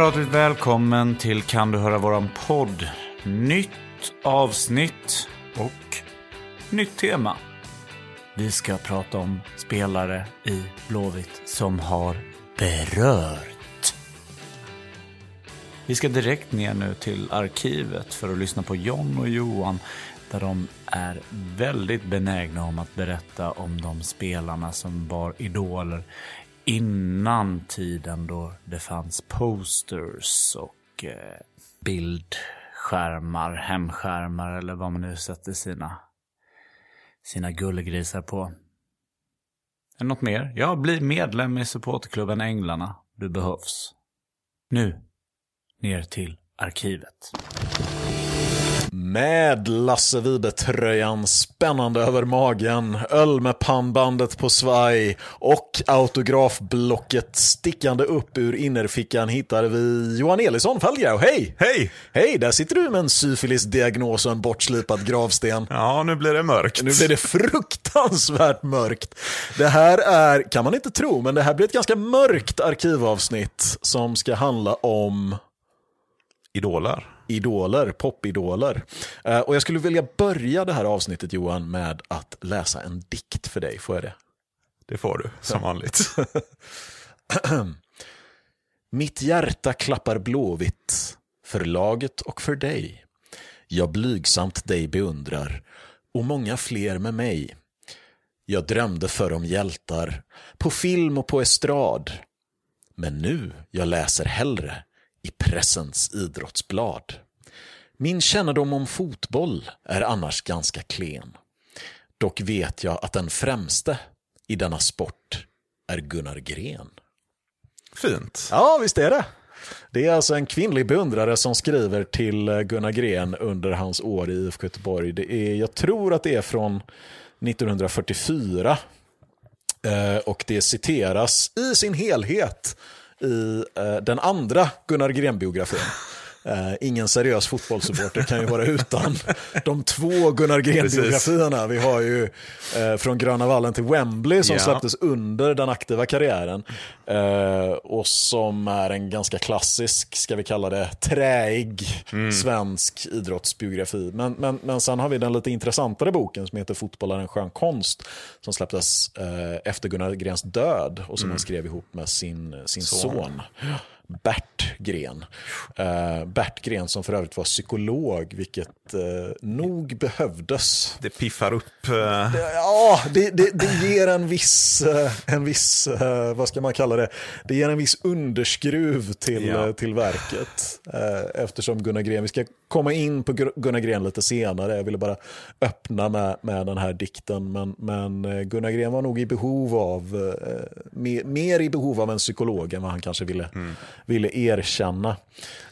Kamratligt välkommen till Kan du höra våran podd. Nytt avsnitt och nytt tema. Vi ska prata om spelare i Blåvitt som har berört. Vi ska direkt ner nu till arkivet för att lyssna på John och Johan där de är väldigt benägna om att berätta om de spelarna som var idoler innan tiden då det fanns posters och eh, bildskärmar, hemskärmar eller vad man nu sätter sina, sina gullegrisar på. Är det något mer? Ja, bli medlem i supporterklubben Änglarna. Du behövs. Nu, ner till arkivet. Med Lasse Vibe-tröjan spännande över magen, öl med pannbandet på svaj och autografblocket stickande upp ur innerfickan hittar vi Johan Elisson Fallgrau. Hej! Hej! Hej, där sitter du med en syfilisdiagnos och en bortslipad gravsten. Ja, nu blir det mörkt. Nu blir det fruktansvärt mörkt. Det här är, kan man inte tro, men det här blir ett ganska mörkt arkivavsnitt som ska handla om Idoler. Idoler, popidoler. Eh, och jag skulle vilja börja det här avsnittet Johan med att läsa en dikt för dig, får jag det? Det får du, som vanligt. Mitt hjärta klappar blåvitt för laget och för dig. Jag blygsamt dig beundrar och många fler med mig. Jag drömde förr om hjältar på film och på estrad. Men nu jag läser hellre i pressens idrottsblad. Min kännedom om fotboll är annars ganska klen. Dock vet jag att den främste i denna sport är Gunnar Gren. Fint. Ja, visst är det. Det är alltså en kvinnlig beundrare som skriver till eh, Gunnar Gren under hans år i IFK Göteborg. Det är, jag tror att det är från 1944. Eh, och det citeras i sin helhet i eh, den andra Gunnar Gren-biografin. Eh, ingen seriös fotbollssupporter kan ju vara utan de två Gunnar Gren-biografierna. Vi har ju eh, Från Gröna Vallen till Wembley som Ja. släpptes under den aktiva karriären. Eh, och som är en ganska klassisk, ska vi kalla det, träig svensk idrottsbiografi. Men, men, men sen har vi den lite intressantare boken som heter Fotboll är en skön konst. Som släpptes eh, efter Gunnar Grens död och som han skrev ihop med sin, sin son. Son. Bert Gren. Eh, Bert Gren som för övrigt var psykolog, vilket eh, nog behövdes. Det piffar upp. eh, Ja, det, det, det ger en viss, en viss vad ska man kalla det, det ger en viss underskruv till, Ja. till verket. Eftersom Gunnar Gren, vi ska komma in på Gunnar Gren lite senare, jag ville bara öppna med, med den här dikten, men, men Gunnar Gren var nog i behov av, mer, mer i behov av en psykolog än vad han kanske ville, ville erkänna.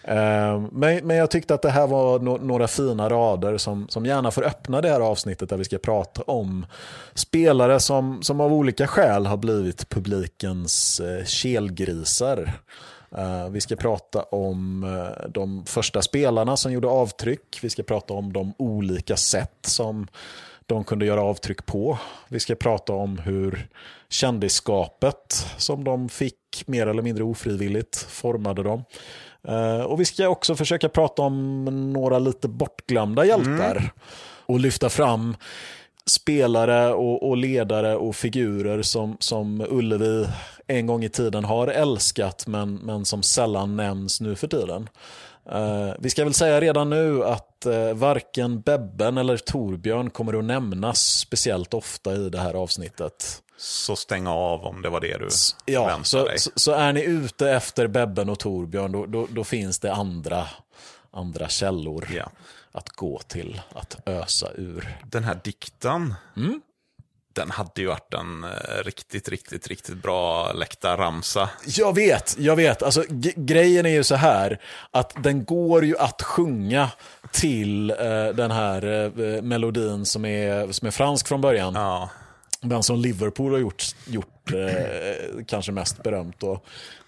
Eh, Men, men jag tyckte att det här var no, några fina rader som, som gärna får öppna det här avsnittet där vi ska prata om spelare som, som av olika skäl har blivit publikens eh, kelgrisar. Ehm, vi ska prata om eh, de första spelarna som gjorde avtryck. Vi ska prata om de olika sätt som de kunde göra avtryck på. Vi ska prata om hur kändisskapet som de fick mer eller mindre ofrivilligt formade dem. Eh, och vi ska också försöka prata om några lite bortglömda hjältar. Och lyfta fram spelare och, och ledare och figurer som, som Ullevi en gång i tiden har älskat men, men som sällan nämns nu för tiden. Eh, vi ska väl säga redan nu att uh, varken Bebben eller Torbjörn kommer att nämnas speciellt ofta i det här avsnittet. Så stäng av om det var det du Ja, väntade så, dig. så, så är ni ute efter Bebben och Torbjörn då, då, då finns det andra, andra källor Ja. att gå till, att ösa ur. Den här dikten, Mm. den hade ju varit en eh, riktigt, riktigt, riktigt bra läktarramsa. Jag vet, jag vet. Alltså, grejen är ju så här att den går ju att sjunga till eh, den här eh, melodin som är, som är fransk från början. Ja, men som Liverpool har gjort, gjort gjort, eh, kanske mest berömt då.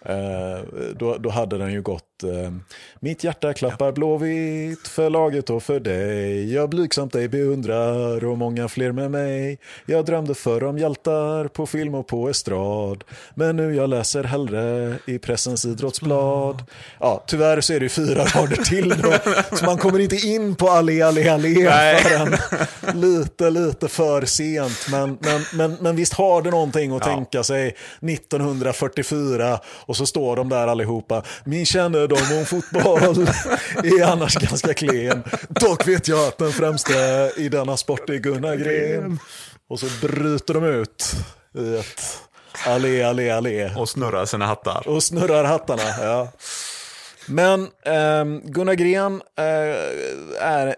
Eh, då, då hade den ju gått eh, Mitt hjärta klappar blåvitt för laget och för dig. Jag blygsamt dig beundrar och många fler med mig. Jag drömde förr om hjältar på film och på estrad. Men nu jag läser hellre i pressens idrottsblad. Ja, tyvärr så är det fyra rader till då. Så man kommer inte in på allé, allé, allé förrän lite, lite för sent. Men, men, men, men visst har det någonting att ja. tänka sig 1944 och så står de där allihopa. Min kännedom om fotboll är annars ganska klen. Dock vet jag att den främsta i denna sport är Gunnar Gren. Och så bryter de ut i ett allé, allé, allé. Och snurrar sina hattar. Och snurrar hattarna, ja. Men eh, Gunnar Gren eh, är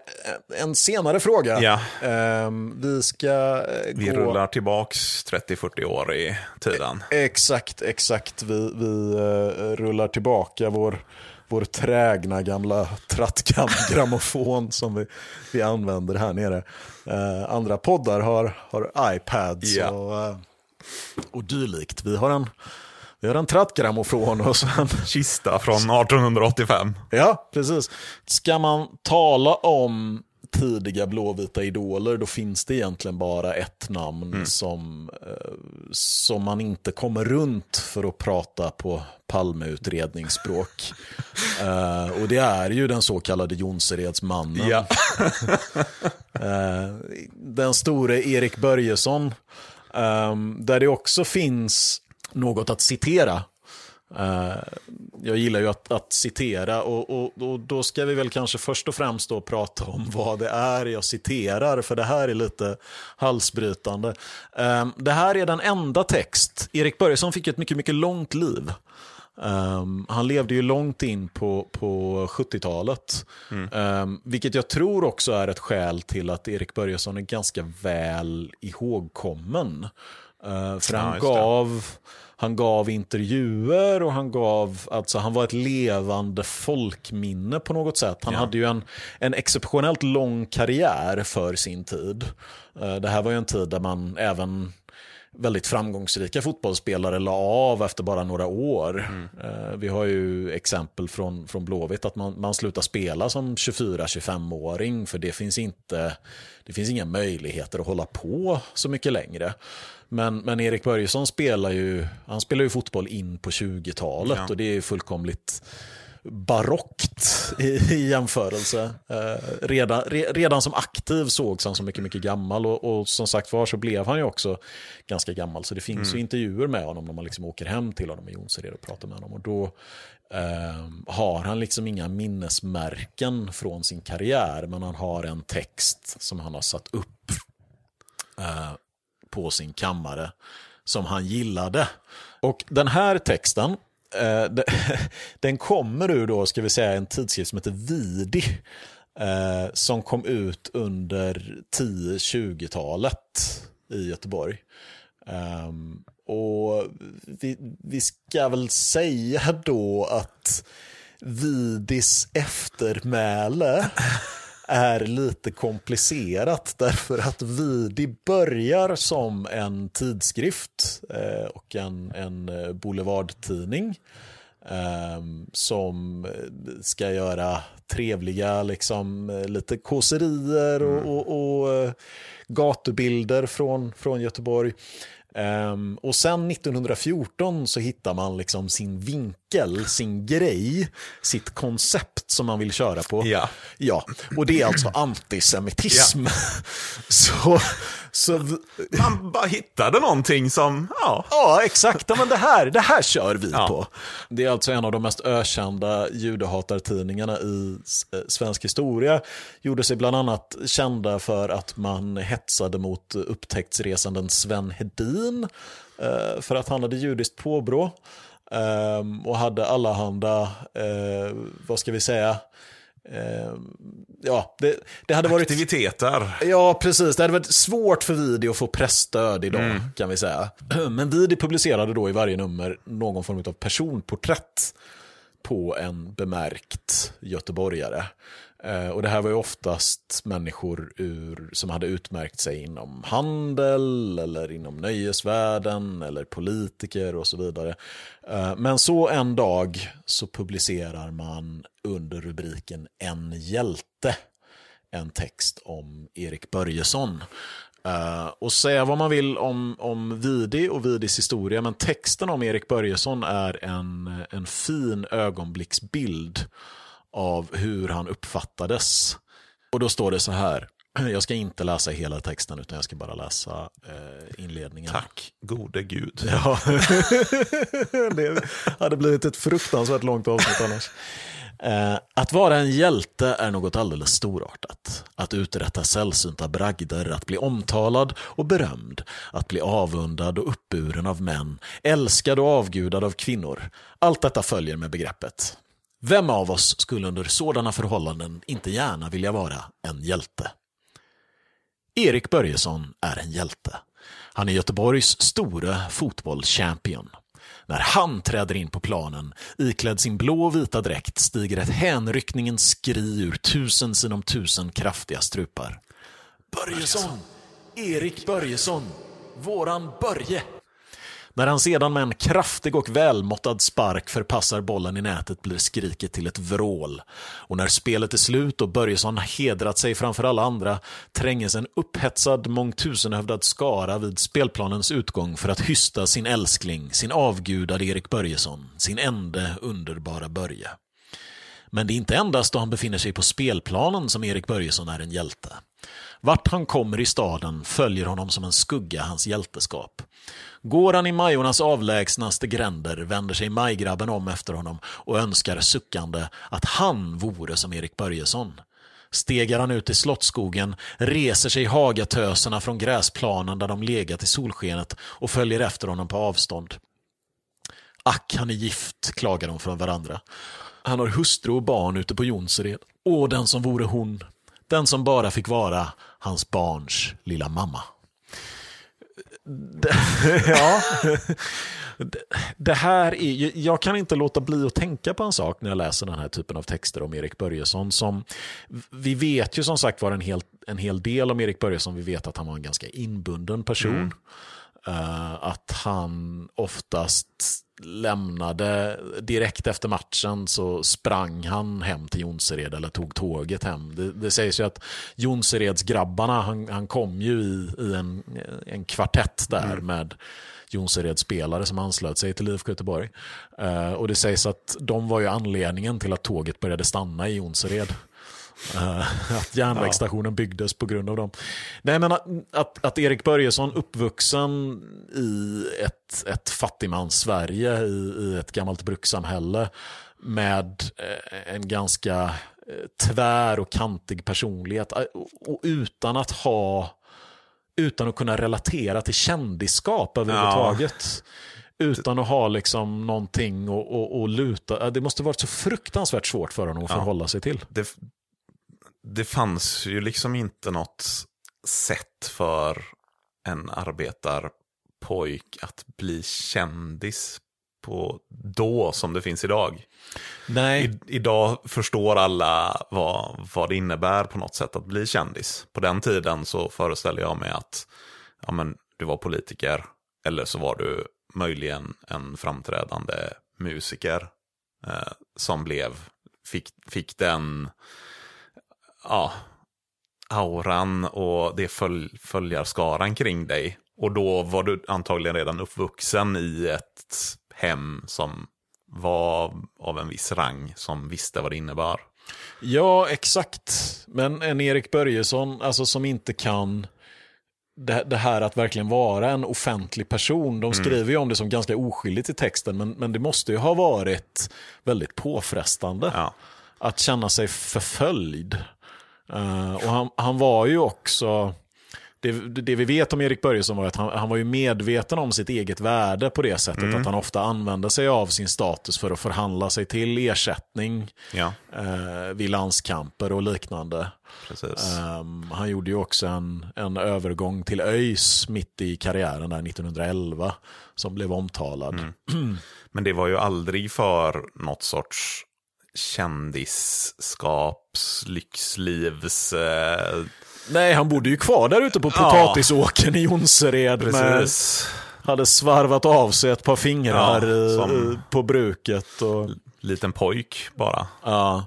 en senare fråga. Ja. Eh, vi ska eh, Vi gå... rullar tillbaks 30-40 år i tiden. Exakt, exakt. Vi, vi eh, rullar tillbaka vår, vår trägna gamla trattgrammofon som vi, vi använder här nere. Eh, andra poddar har, har iPads ja. och, och dylikt. Vi har en vi har en trattgrammofon och så en kista från 1885. Ja, precis. Ska man tala om tidiga blåvita idoler, då finns det egentligen bara ett namn mm. som, eh, som man inte kommer runt för att prata på Palmeutredningsspråk. uh, och det är ju den så kallade Jonseredsmannen. Ja. uh, den store Erik Börjesson, um, där det också finns något att citera. Uh, jag gillar ju att, att citera och, och, och, då ska vi väl kanske först och främst då prata om vad det är jag citerar, för det här är lite halsbrytande. Uh, det här är den enda text, Erik Börjesson fick ett mycket, mycket långt liv. Um, han levde ju långt in på, på 70-talet. Mm. Um, vilket jag tror också är ett skäl till att Erik Börjesson är ganska väl ihågkommen. Uh, för ja, han gav han gav intervjuer och han gav, alltså han var ett levande folkminne på något sätt. Han ja. hade ju en, en exceptionellt lång karriär för sin tid. Eh, det här var ju en tid där man även väldigt framgångsrika fotbollsspelare la av efter bara några år. Mm. Eh, vi har ju exempel från, från Blåvitt att man, man slutar spela som 24-25-åring för det finns inte det finns inga möjligheter att hålla på så mycket längre. Men, men Erik Börjesson spelar ju, han spelar ju fotboll in på 20-talet ja. och det är fullkomligt barockt i, i jämförelse. Eh, redan, re, redan som aktiv sågs han som mycket, mycket gammal och, och, som sagt var så blev han ju också ganska gammal. Så det finns mm. ju intervjuer med honom när man liksom åker hem till honom i Jonsered och pratar med honom. Och då eh, har han liksom inga minnesmärken från sin karriär, men han har en text som han har satt upp eh, på sin kammare som han gillade. Och den här texten, eh, den kommer ur då, ska vi säga, en tidskrift som heter Vidi. Eh, som kom ut under 10-20-talet i Göteborg. Ehm, och vi, vi ska väl säga då att Vidis eftermäle är lite komplicerat därför att Vidi börjar som en tidskrift eh, och en, en eh, boulevardtidning eh, som ska göra trevliga, liksom, eh, lite kåserier och, mm. och, och eh, gatubilder från, från Göteborg. Um, och sen 1914 så hittar man liksom sin vinkel, sin grej, sitt koncept som man vill köra på. Ja. Ja, och det är alltså antisemitism. Ja. så, så... Man bara hittade någonting som, ja. Ja, exakt. Men det här, det här kör vi ja. på. Det är alltså en av de mest ökända judehatartidningarna i eh, svensk historia. Gjorde sig bland annat kända för att man hetsade mot upptäcktsresanden Sven Hedin eh, för att han hade judiskt påbrå. Um, och hade allahanda, uh, vad ska vi säga, uh, ja, det, det, hade varit... Aktiviteter. Ja, precis. Det hade varit svårt för Vidi att få pressstöd idag, mm. kan vi säga. Men Vidi publicerade då i varje nummer någon form av personporträtt på en bemärkt göteborgare. Eh, och det här var ju oftast människor ur, som hade utmärkt sig inom handel eller inom nöjesvärlden eller politiker och så vidare. Eh, men så en dag så publicerar man under rubriken En hjälte en text om Erik Börjesson. Eh, och säga vad man vill om, om Vidi och Vidis historia, men texten om Erik Börjesson är en, en fin ögonblicksbild av hur han uppfattades. Och då står det så här, jag ska inte läsa hela texten utan jag ska bara läsa eh, inledningen. Tack gode gud. Ja. det hade blivit ett fruktansvärt långt avsnitt annars. Eh, att vara en hjälte är något alldeles storartat. Att uträtta sällsynta bragder, att bli omtalad och berömd, att bli avundad och uppburen av män, älskad och avgudad av kvinnor. Allt detta följer med begreppet. Vem av oss skulle under sådana förhållanden inte gärna vilja vara en hjälte? Erik Börjesson är en hjälte. Han är Göteborgs store fotbollschampion. När han träder in på planen, iklädd sin blå och vita dräkt, stiger ett hänryckningens skri ur tusen sinom tusen kraftiga strupar. Börjesson! Erik Börjesson! Våran Börje! När han sedan med en kraftig och välmåttad spark förpassar bollen i nätet blir skriket till ett vrål. Och när spelet är slut och Börjesson hedrat sig framför alla andra tränges en upphetsad mångtusenhövdad skara vid spelplanens utgång för att hysta sin älskling, sin avgudade Erik Börjesson, sin ende underbara Börje. Men det är inte endast då han befinner sig på spelplanen som Erik Börjesson är en hjälte. Vart han kommer i staden följer honom som en skugga hans hjälteskap. Går han i Majornas avlägsnaste gränder vänder sig majgrabben om efter honom och önskar suckande att han vore som Erik Börjesson. Stegar han ut i Slottsskogen reser sig hagatöserna från gräsplanen där de legat i solskenet och följer efter honom på avstånd. Ack, han är gift, klagar de från varandra. Han har hustru och barn ute på Jonsered. Åh, den som vore hon. Den som bara fick vara hans barns lilla mamma. Det, ja, det här är, jag kan inte låta bli att tänka på en sak när jag läser den här typen av texter om Erik Börjesson. Som, vi vet ju som sagt var en hel, en hel del om Erik Börjesson. Vi vet att han var en ganska inbunden person. Mm. Uh, att han oftast lämnade direkt efter matchen så sprang han hem till Jonsered eller tog tåget hem. Det, det sägs ju att Jonsereds grabbarna, han, han kom ju i, i en, en kvartett där mm. med Jonsereds spelare som anslöt sig till IFK Göteborg. Uh, och det sägs att de var ju anledningen till att tåget började stanna i Jonsered. Uh, att järnvägsstationen byggdes på grund av dem. Nej, men att, att, att Erik Börjesson uppvuxen i ett, ett fattigmans-Sverige, i, i ett gammalt brukssamhälle med eh, en ganska eh, tvär och kantig personlighet och, och utan att ha utan att kunna relatera till kändisskap överhuvudtaget. Ja. Utan att ha liksom någonting att luta. Det måste varit så fruktansvärt svårt för honom att ja. förhålla sig till. Det, det fanns ju liksom inte något sätt för en arbetarpojk att bli kändis på då som det finns idag. Nej. I, idag förstår alla vad, vad det innebär på något sätt att bli kändis. På den tiden så föreställer jag mig att ja, men, du var politiker eller så var du möjligen en framträdande musiker eh, som blev, fick, fick den ja, auran och det följ, följarskaran kring dig. Och då var du antagligen redan uppvuxen i ett hem som var av en viss rang som visste vad det innebar. Ja, exakt. Men en Erik Börjesson, alltså som inte kan det, det, här att verkligen vara en offentlig person. De mm. skriver mm. ju om det som ganska oskyldigt i texten, men, men det måste ju ha varit väldigt påfrestande. Ja. Att känna sig förföljd. Uh, och han, han var ju också, det, det, vi vet om Erik Börjesson var att han, han, var ju medveten om sitt eget värde på det sättet mm. att han ofta använde sig av sin status för att förhandla sig till ersättning ja. uh, vid landskamper och liknande. Um, han gjorde ju också en, en övergång till ÖIS mitt i karriären där 1911 som blev omtalad. Mm. Men det var ju aldrig för något sorts kändisskaps, lyxlivs... Eh, Nej, han bodde ju kvar där ute på potatisåkern i Jonsered. Med, precis. hade svarvat av sig ett par fingrar Ja, som- på bruket. Och, Liten pojk bara. ja.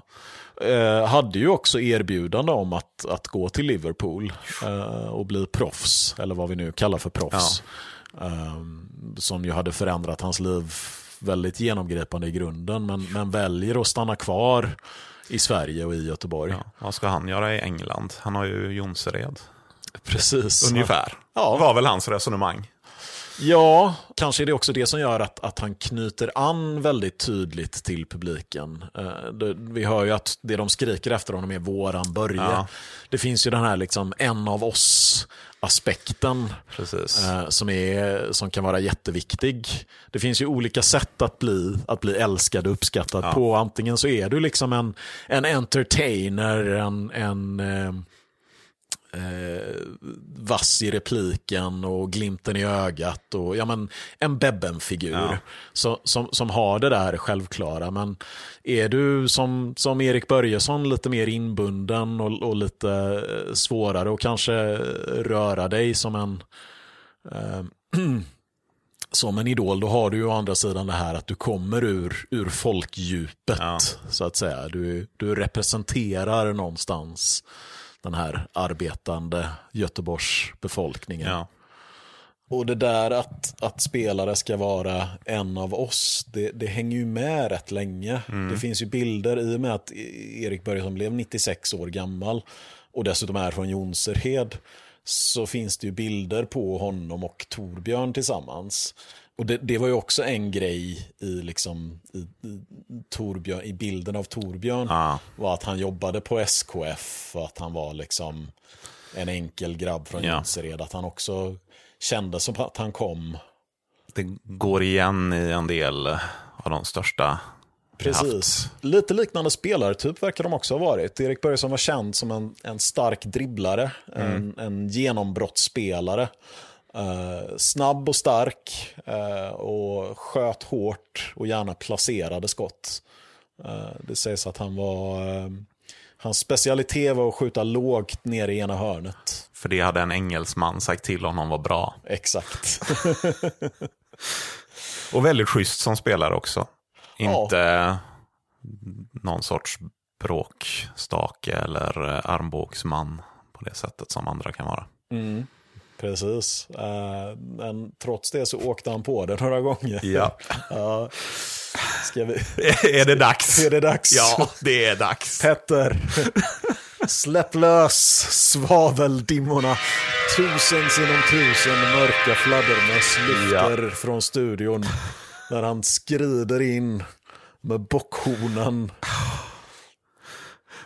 Eh, hade ju också erbjudande om att, att gå till Liverpool eh, och bli proffs, eller vad vi nu kallar för proffs. Eh, som ju hade förändrat hans liv väldigt genomgripande i grunden, men, men väljer att stanna kvar i Sverige och i Göteborg. Ja, vad ska han göra i England? Han har ju Jonsered. Precis. Ungefär. Ja. var väl hans resonemang. Ja, kanske är det också det som gör att, att han knyter an väldigt tydligt till publiken. Eh, det, vi hör ju att det de skriker efter honom är våran Börje. Ja. Det finns ju den här liksom en av oss-aspekten Precis. eh, som, är, som kan vara jätteviktig. Det finns ju olika sätt att bli, att bli älskad och uppskattad på. Antingen så är du liksom en, en entertainer, en, en eh, eh, vass i repliken och glimten i ögat. Och, ja, men, en Bebben-figur Ja. så, som, som har det där självklara. Men är du som, som Erik Börjesson lite mer inbunden och, och lite eh, svårare och kanske röra dig som en eh, som en idol, då har du ju å andra sidan det här att du kommer ur, ur folkdjupet, Ja. så att säga. Du, du representerar någonstans den här arbetande Göteborgs befolkningen. ja. Och det där att, att spelare ska vara en av oss, det, det hänger ju med rätt länge. Det finns ju bilder i och med att Erik Börjesson blev 96 år gammal och dessutom är från Jonsered så finns det ju bilder på honom och Torbjörn tillsammans. Och det, det var ju också en grej i, liksom, i, i, Torbjörn, i bilden av Torbjörn. Ja. Var att han jobbade på SKF och att han var liksom en enkel grabb från Ja. Jonsered. Att han också kände som att han kom. Det går igen i en del av de största. Precis. Lite liknande spelartyp verkar de också ha varit. Erik Börjesson var känd som en, en stark dribblare, en, en genombrottsspelare. Eh, snabb och stark eh, och sköt hårt och gärna placerade skott. Eh, det sägs att han var... Hans specialitet var att skjuta lågt ner i ena hörnet. För det hade en engelsman sagt till honom var bra. Exakt. Och väldigt schysst som spelare också. Inte någon sorts bråkstake eller eh, armbågsman på det sättet som andra kan vara. Precis. Eh, men trots det så åkte han på det några gånger. Ja. Ja. Ska vi... är det dags? Är det dags? Ja, det är dags. Petter, släpp lös svaveldimmorna. Tusen sinom tusen mörka fladdermöss lyfter från studion när han skrider in med bockhonan.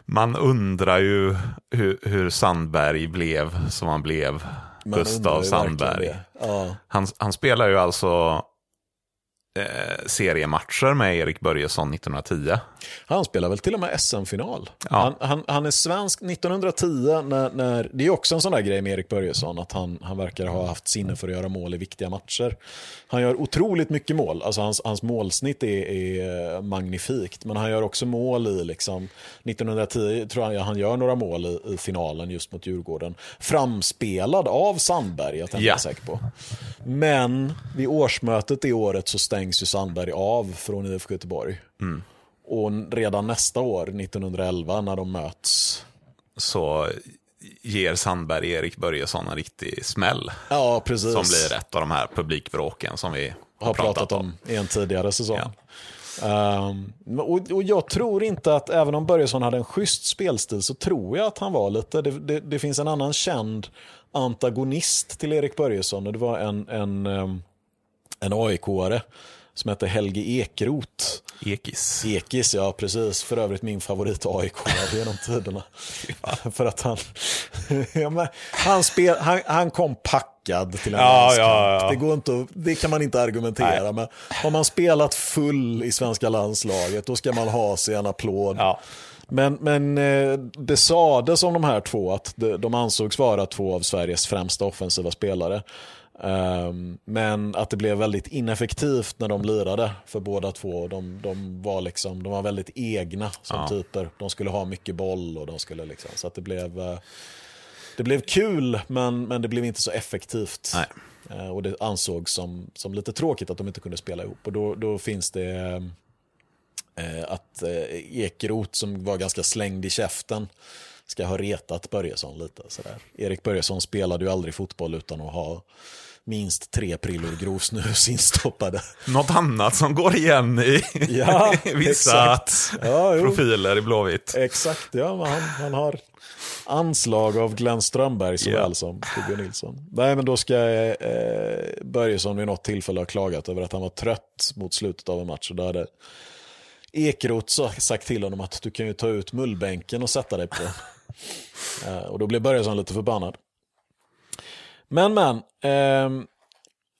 Man undrar ju hur, hur Sandberg blev som han blev. Man Gustav Sandberg. Ja. Han, han spelar ju alltså eh, seriematcher med Erik Börjesson 1910. Han spelar väl till och med SM-final. Ja. Han, han, han är svensk 1910, när, när, det är också en sån där grej med Erik Börjesson, att han, han verkar ha haft sinne för att göra mål i viktiga matcher. Han gör otroligt mycket mål, alltså hans, hans målsnitt är, är magnifikt, men han gör också mål i, liksom, 1910 tror jag han gör några mål i, i finalen just mot Djurgården. Framspelad av Sandberg, jag tänker Ja. jag säker på. Men vid årsmötet det året så stängs ju Sandberg av från IFK Göteborg. Och redan nästa år, 1911, när de möts. Så ger Sandberg Erik Börjesson en riktig smäll. Ja, precis. Som blir ett av de här publikbråken som vi har, har pratat om i en tidigare säsong. Ehm, och, och jag tror inte att, även om Börjesson hade en schysst spelstil, så tror jag att han var lite, det, det, det finns en annan känd antagonist till Erik Börjesson och det var en, en, ehm, en AIK-are som hette Helge Ekroth. Ekis. Ekis, ja precis. För övrigt min favorit AIK genom tiderna. För att han, ja, men, han, spel, han, han kom packad till en Ja, ja. Det, går inte, det kan man inte argumentera Nej. med. Har man spelat full i svenska landslaget, då ska man ha sig en applåd. Men, men eh, det sades om de här två att de, de ansågs vara två av Sveriges främsta offensiva spelare. Um, men att det blev väldigt ineffektivt när de lirade för båda två. De, de, var, liksom, de var väldigt egna som ja. typer. De skulle ha mycket boll och de skulle liksom, så att det blev, uh, det blev kul men, men det blev inte så effektivt. Uh, och det ansågs som, som lite tråkigt att de inte kunde spela ihop. Och då, då finns det uh, att uh, Ekeroth som var ganska slängd i käften ska ha retat Börjesson lite. Sådär. Erik Börjesson spelade ju aldrig fotboll utan att ha minst tre prillor grovsnus instoppade. Något annat som går igen i ja, vissa ja, profiler i Blåvitt. Exakt, ja, han, han har anslag av Glenn Strömberg såväl yeah. som Torbjörn Nilsson. Nej, men då ska eh, Börjesson vid något tillfälle ha klagat över att han var trött mot slutet av en match. Och då hade Ekeroth sagt till honom att du kan ju ta ut mullbänken och sätta dig på. eh, och då blev Börjesson lite förbannad. Men men. Ehm,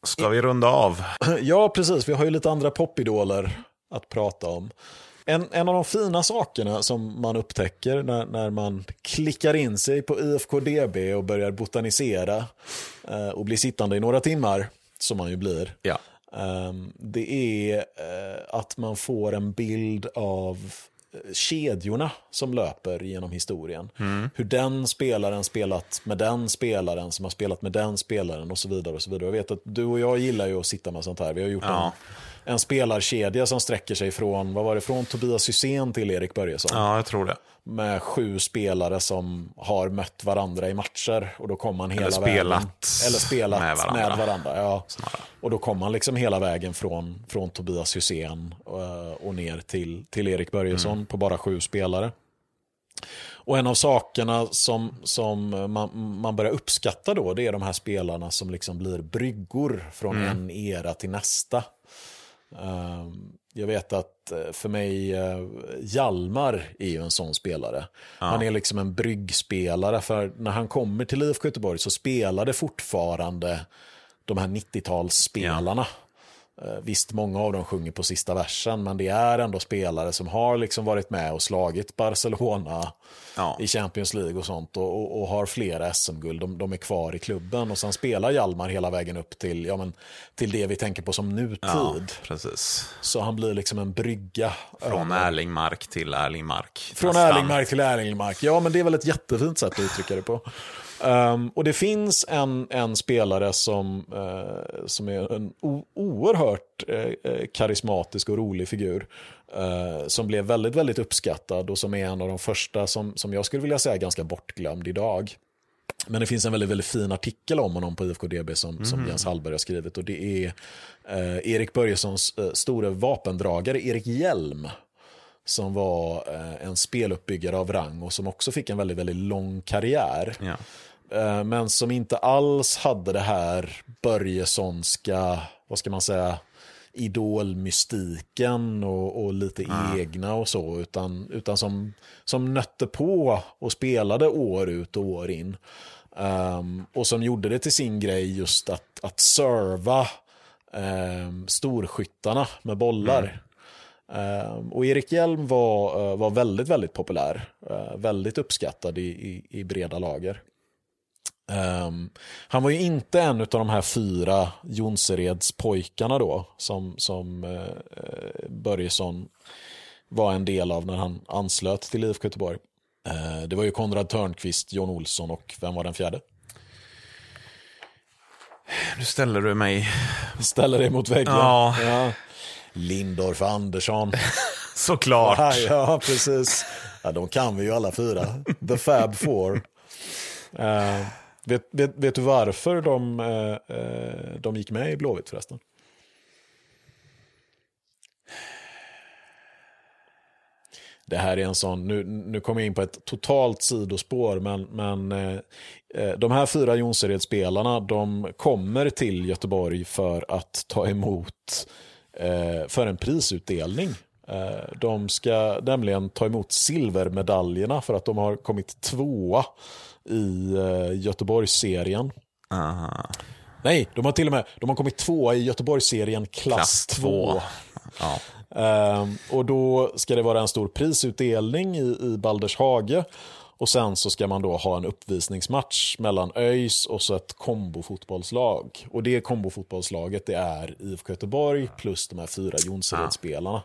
Ska vi runda av? Ja, precis. Vi har ju lite andra popidoler att prata om. En, en av de fina sakerna som man upptäcker när, när man klickar in sig på IFKDB och börjar botanisera eh, och blir sittande i några timmar, som man ju blir, ja. eh, det är eh, att man får en bild av kedjorna som löper genom historien. Mm. Hur den spelaren spelat med den spelaren som har spelat med den spelaren och så vidare. och så vidare. Jag vet att du och jag gillar ju att sitta med sånt här. Vi har gjort ja. en en spelarkedja som sträcker sig från, vad var det, från Tobias Hysén till Erik Börjesson. Ja, jag tror det. Med sju spelare som har mött varandra i matcher. Och då kom man hela Eller spelat. Vägen, eller spelat med varandra. Med varandra ja. Och då kom man liksom hela vägen från, från Tobias Hysén och, eh, och ner till, till Erik Börjesson mm. på bara sju spelare. Och en av sakerna som, som man, man börjar uppskatta då, det är de här spelarna som liksom blir bryggor från mm. en era till nästa. Ehm, jag vet att eh, för mig, eh, Jalmar är ju en sån spelare. Ja. Han är liksom en bryggspelare, för när han kommer till IFK Göteborg så spelar det fortfarande de här 90-talsspelarna. Ja. Eh, visst, många av dem sjunger på sista versen, men det är ändå spelare som har liksom varit med och slagit Barcelona ja. i Champions League och sånt och, och, och har flera SM-guld. De, de, är kvar i klubben och sen spelar Hjalmar hela vägen upp till, ja, men, till det vi tänker på som nutid. Ja, precis. Så han blir liksom en brygga. Från Erlingmark till Erlingmark. Från Erlingmark till Erlingmark. Ja, men det är väl ett jättefint sätt att uttrycka det på. Um, och det finns en, en spelare som, uh, som är en oerhört uh, karismatisk och rolig figur. Uh, som blev väldigt, väldigt uppskattad och som är en av de första som, som jag skulle vilja säga ganska bortglömd idag. Men det finns en väldigt, väldigt fin artikel om honom på IFKDB som, mm. som Jens Hallberg har skrivit. Och det är Erik Börjessons store vapendragare Erik Hjelm som var en speluppbyggare av rang och som också fick en väldigt, väldigt lång karriär. Ja. Eh, men som inte alls hade det här Börjessonska, vad ska man säga, idolmystiken och, och lite mm. egna och så, utan, utan som, som nötte på och spelade år ut och år in. Um, och som gjorde det till sin grej just att, att serva um, storskyttarna med bollar. Mm. Um, och Erik Hjelm var, uh, var väldigt, väldigt populär. Uh, väldigt uppskattad i, i, i breda lager. Um, han var ju inte en av de här fyra Jonsereds pojkarna då, som, som uh, Börjesson var en del av när han anslöt till IFK Göteborg. Uh, det var ju Konrad Törnqvist, John Olsson och vem var den fjärde? Nu ställer du mig... Ställer dig mot väggen? Ja. ja. Lindorf Andersson. Såklart. Ja, ja, precis. Ja, de kan vi ju alla fyra. The Fab Four. Uh, Vet, vet, vet du varför de, eh, eh, de gick med i Blåvitt förresten? Det här är en sån, nu, nu kommer jag in på ett totalt sidospår, men, men eh, eh de här fyra Jonsered-spelarna, de kommer till Göteborg för att ta emot eh, för en prisutdelning. Eh, de ska nämligen ta emot silvermedaljerna för att de har kommit tvåa i uh, Göteborgsserien. Aha. Nej, de har till och med de har kommit tvåa i Göteborgsserien klass 2. Ja. Uh, och då ska det vara en stor prisutdelning i, i Baldershage. Och sen så ska man då ha en uppvisningsmatch mellan ÖIS och så ett kombofotbollslag. Och det kombofotbollslaget det är IFK Göteborg plus de här fyra Jonsered-spelarna.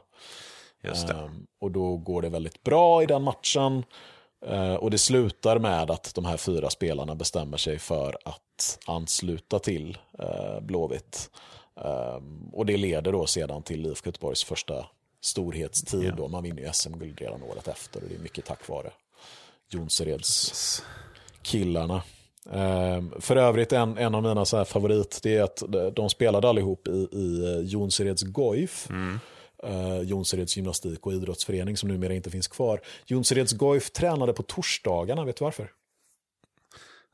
Just det. Ehm, och då går det väldigt bra i den matchen. Ehm, och det slutar med att de här fyra spelarna bestämmer sig för att ansluta till eh, Blåvitt. Ehm, och det leder då sedan till IFK Göteborgs första storhetstid. Då. Man vinner ju SM-guld redan året efter och det är mycket tack vare Jonsereds killarna. Ehm, för övrigt en, en av mina så favorit, det är att de spelade allihop i, i Jonsereds Goif. Mm eh, Jonsereds gymnastik och idrottsförening som numera inte finns kvar. Jonsereds Goif tränade på torsdagarna, vet du varför?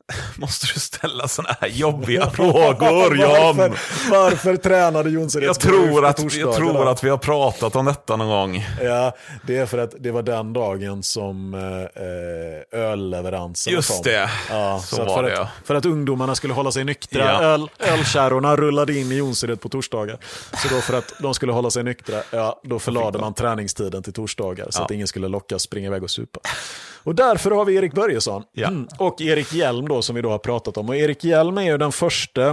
Måste du ställa sådana här jobbiga frågor, John? Varför, varför tränade Jonsereds jag tror, att, jag tror att vi har pratat om detta någon gång. Ja, det är för att det var den dagen som eh, ölleveranserna Just kom. det, ja, så, så var för det att. För att ungdomarna skulle hålla sig nyktra. Ja. Öl, ölkärrorna rullade in i Jonsered på torsdagar. Så då för att de skulle hålla sig nyktra, ja, då förlade man träningstiden till torsdagar. Så Ja. att ingen skulle lockas springa iväg och supa. Och därför har vi Erik Börjesson. Ja. Mm. Och Erik Hjelm då som vi då har pratat om. Och Erik Hjelm är ju den första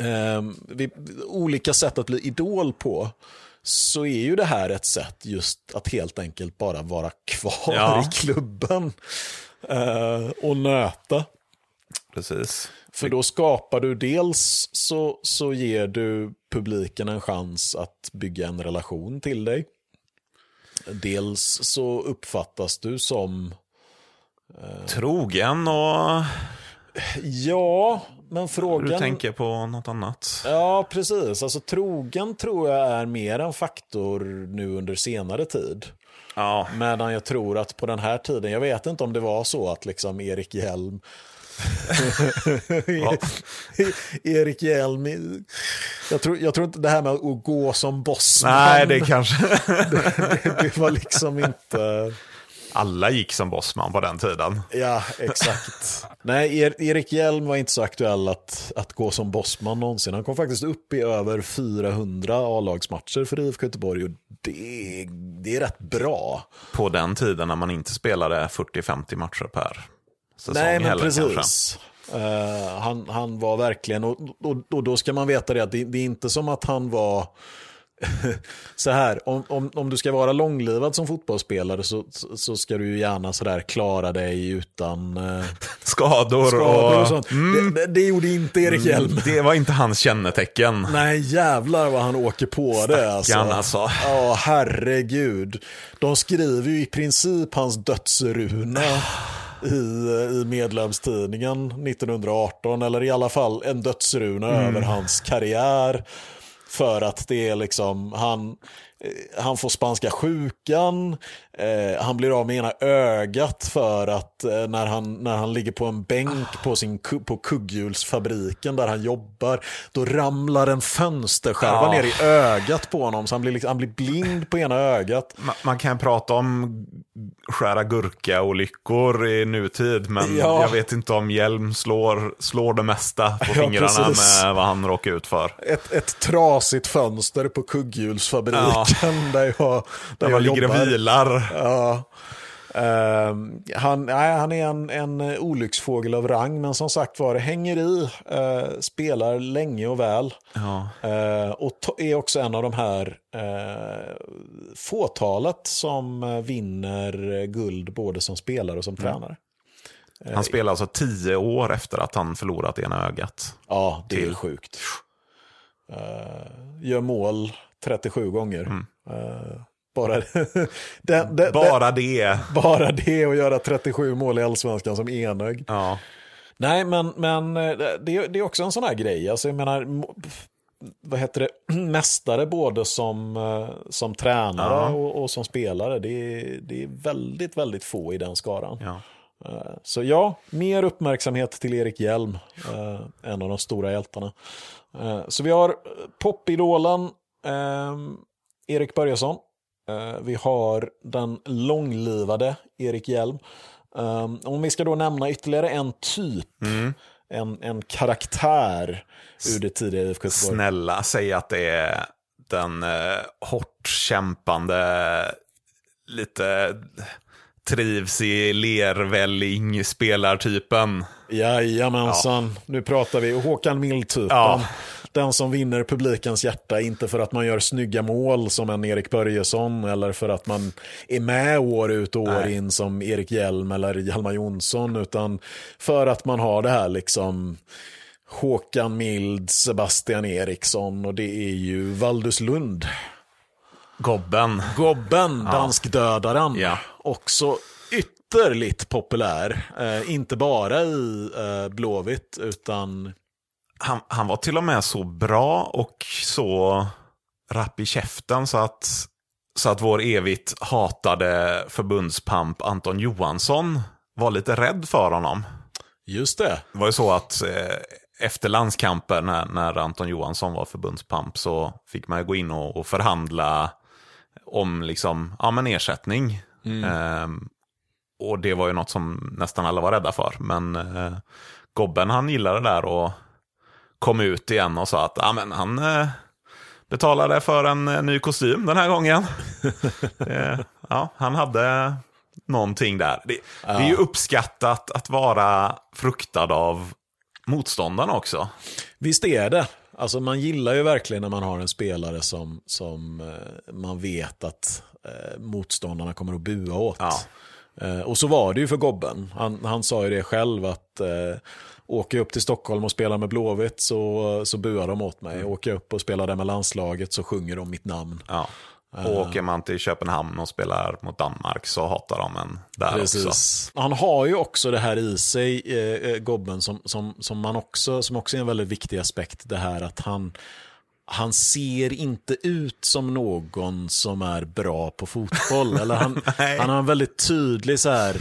eh, vi, olika sätt att bli idol på. Så är ju det här ett sätt just att helt enkelt bara vara kvar Ja. i klubben. Eh, och nöta. Precis. För då skapar du dels så, så ger du publiken en chans att bygga en relation till dig. Dels så uppfattas du som Trogen och Ja, men frågan... du tänker på något annat. Ja, precis. Alltså trogen tror jag är mer en faktor nu under senare tid. Ja, Medan jag tror att på den här tiden, jag vet inte om det var så att liksom Erik Hjelm Erik Hjelm, jag tror, jag tror inte det här med att gå som bossman, nej det kanske... det, det var liksom inte... Alla gick som bossman på den tiden. Ja, exakt. Nej, er, Erik Hjelm var inte så aktuell att, att gå som bossman någonsin. Han kom faktiskt upp i över 400 A-lagsmatcher för IFK Göteborg och det, det är rätt bra. På den tiden när man inte spelade 40-50 matcher per säsong Nej, men heller kanske. precis. Eh, han, han var verkligen, och, och, och då ska man veta det att det, det är inte som att han var så här, om, om, om du ska vara långlivad som fotbollsspelare så, så, ska du ju gärna sådär klara dig utan eh, Skador, skador och och... sånt. Det, det, det gjorde inte Erik Hjelm. Det var inte hans kännetecken. Nej, jävlar vad han åker på det. Alltså. Stackarn, alltså. Ja, herregud. De skriver ju i princip hans dödsruna i, i medlemstidningen 1918, eller i alla fall en dödsruna över hans karriär. För att det är liksom, han, eh, han får spanska sjukan, eh, han blir av med ena ögat för att eh, när, han, när han ligger på en bänk på, sin, på kugghjulsfabriken där han jobbar, då ramlar en fönsterskärva Ja. ner i ögat på honom så han blir, liksom, han blir blind på ena ögat. Man, man kan prata om skära gurka-olyckor i nutid, men Ja. jag vet inte om hjälm slår, slår det mesta på Ja, fingrarna precis. med vad han råkar ut för. Ett, ett trasigt fönster på kugghjulsfabriken där jag, där jag ligger jobbar. och vilar. Ja. Ehm, han, nej, han är en, en olycksfågel av rang, men som sagt var, hänger i, eh, spelar länge och väl. Ja. Eh, och är också en av de här eh, fåtalet som eh, vinner guld både som spelare och som tränare. Han spelar alltså tio år efter att han förlorat ena ögat. Ja, det är Till. sjukt. Eh, gör mål 37 gånger. Eh, bara, det, det, Bara det. bara det att göra 37 mål i allsvenskan som enögd. Ja. Nej, men, men eh, det, det är också en sån här grej. Alltså, jag menar, vad heter det, mästare både som, eh, som tränare Ja. och, och som spelare. Det är, det är väldigt, väldigt få i den skaran. Ja. Så ja, mer uppmärksamhet till Erik Hjelm, en av de stora hjältarna. Så vi har popidolen eh, Erik Börjesson. Eh, Vi har den långlivade Erik Hjelm. Eh, Om vi ska då nämna ytterligare en typ, en, en karaktär ur det tidiga IFK Göteborg. Snälla, säg att det är den eh, hårt kämpande, lite trivs i lervälling spelartypen. Jajamensan, ja. nu pratar vi Håkan Mild-typen. Ja. Den som vinner publikens hjärta, inte för att man gör snygga mål som en Erik Börjesson eller för att man är med år ut och år Nej. in som Erik Hjelm eller Hjalmar Jonsson, utan för att man har det här liksom Håkan Mild, Sebastian Eriksson och det är ju Valdus Lund. Gobben. Gobben, danskdödaren. Ja. Också ytterligt populär. Eh, inte bara i eh, Blåvitt, utan... Han, han var till och med så bra och så rapp i käften så att, så att vår evigt hatade förbundspamp Anton Johansson var lite rädd för honom. Just det. Det var ju så att eh, efter landskamper när, när Anton Johansson var förbundspamp så fick man gå in och, och förhandla om liksom, ja, men ersättning. Mm. Eh, och det var ju något som nästan alla var rädda för. Men eh, Gobben han gillade det där och kom ut igen och sa att ja, men han eh, betalade för en eh, ny kostym den här gången. ja, han hade någonting där. Det, ja. det är ju uppskattat att vara fruktad av motståndarna också. Visst är det. Alltså man gillar ju verkligen när man har en spelare som, som eh, man vet att eh, motståndarna kommer att bua åt. Ja. Eh, och så var det ju för Gobben. Han, han sa ju det själv att eh, åker jag upp till Stockholm och spelar med Blåvitt så, så buar de åt mig. Mm. Åker jag upp och spelar där med landslaget så sjunger de mitt namn. Ja. Och eh. åker man till Köpenhamn och spelar mot Danmark så hatar de en där Precis. också. Han har ju också det här i sig, eh, eh, Gobben, som, som, som, man också, som också är en väldigt viktig aspekt. Det här att han, han ser inte ut som någon som är bra på fotboll. Eller han, han har en väldigt tydlig så här,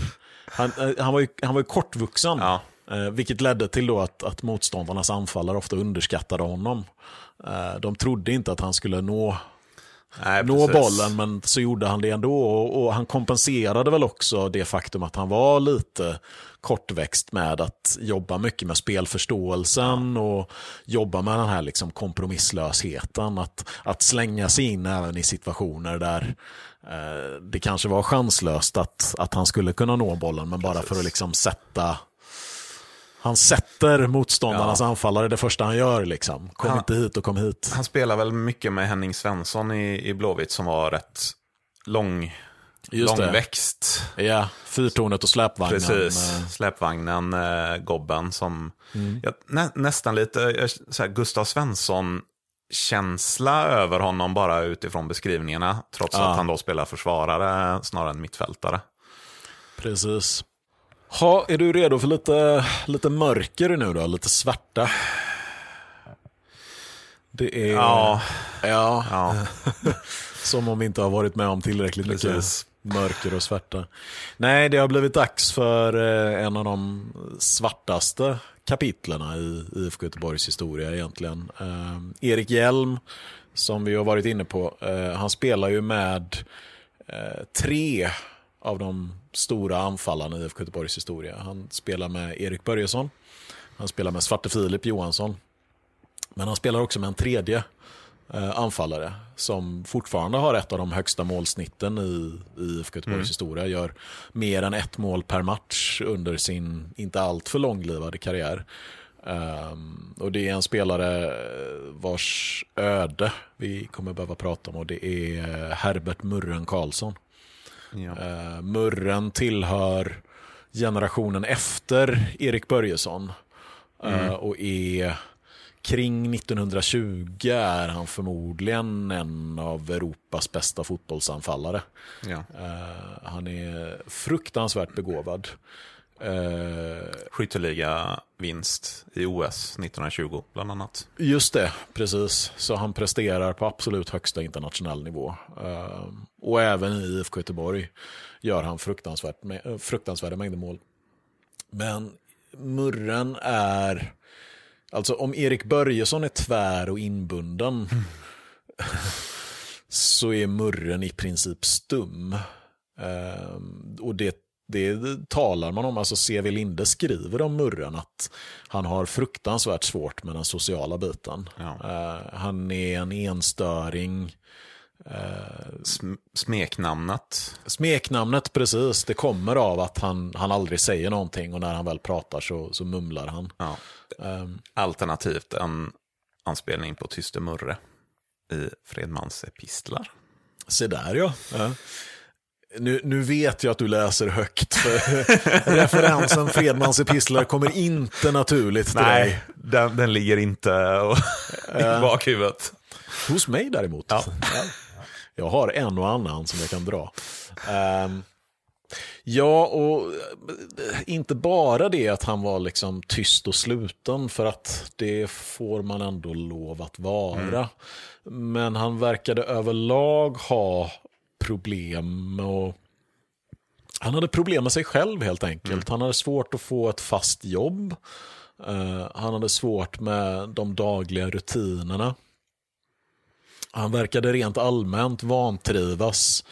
han, eh, han, var, ju, han var ju kortvuxen. Ja. Eh, vilket ledde till då att, att motståndarnas anfallare ofta underskattade honom. Eh, de trodde inte att han skulle nå Nej, nå bollen, men så gjorde han det ändå. Och, och, han kompenserade väl också det faktum att han var lite kortväxt med att jobba mycket med spelförståelsen och jobba med den här liksom kompromisslösheten. Att, att slänga sig in även i situationer där eh, det kanske var chanslöst att, att han skulle kunna nå bollen, men bara för att liksom sätta han sätter motståndarnas ja. anfallare det första han gör. Liksom. Kom han, inte hit och kom hit. Han spelar väl mycket med Henning Svensson i, i Blåvitt som var rätt lång, Just långväxt. Det. Ja, fyrtornet och släpvagnen. Precis, släpvagnen, äh, Gobben som, mm. ja, nä, nästan lite så här, Gustav Svensson-känsla över honom bara utifrån beskrivningarna. Trots ja. att han då spelar försvarare snarare än mittfältare. Precis. Ha, är du redo för lite, lite mörker nu då? Lite svarta? Det är... Ja. Ja. ja. Som om vi inte har varit med om tillräckligt Precis. mycket mörker och svärta. Nej, det har blivit dags för eh, en av de svartaste kapitlerna i IFK Göteborgs historia egentligen. Eh, Erik Hjelm, som vi har varit inne på, eh, han spelar ju med eh, tre av de stora anfallarna i IFK Göteborgs historia. Han spelar med Erik Börjesson, han spelar med Svarte Filip Johansson, men han spelar också med en tredje eh, anfallare som fortfarande har ett av de högsta målsnitten i, i IFK Göteborgs mm. historia. Gör mer än ett mål per match under sin inte alltför långlivade karriär. Um, och det är en spelare vars öde vi kommer behöva prata om och det är Herbert Murren Karlsson. Ja. Uh, Murren tillhör generationen efter Erik Börjesson. Eh, mm. Uh, och är kring 1920 är han förmodligen en av Europas bästa fotbollsanfallare. Ja. Uh, han är fruktansvärt begåvad. Uh, Skytteliga vinst i OS 1920 bland annat. Just det, precis. Så han presterar på absolut högsta internationell nivå. Uh, och även i IFK Göteborg gör han fruktansvärt, fruktansvärda mängder mål. Men Murren är, alltså om Erik Börjesson är tvär och inbunden mm. så är Murren i princip stum. Uh, och det det talar man om. Alltså C.V. Linde skriver om Murren att han har fruktansvärt svårt med den sociala biten. Ja. Uh, han är en enstöring. Sm smeknamnet. Smeknamnet precis, det kommer av att han, han aldrig säger någonting och när han väl pratar så, så mumlar han. Ja. Ehm, Alternativt en anspelning på Tyste Murre i Fredmans epistlar. se där ja. ja. Nu, nu vet jag att du läser högt, för referensen Fredmans epistlar kommer inte naturligt till dig. den, den ligger inte i bakhuvudet. Hos mig däremot. Ja. Jag har en och annan som jag kan dra. Ehm, ja, och eh, inte bara det att han var liksom tyst och sluten, för att det får man ändå lov att vara. Men han verkade överlag ha problem och han hade problem med sig själv helt enkelt. Han hade svårt att få ett fast jobb. Eh, han hade svårt med de dagliga rutinerna. Han verkade rent allmänt vantrivas.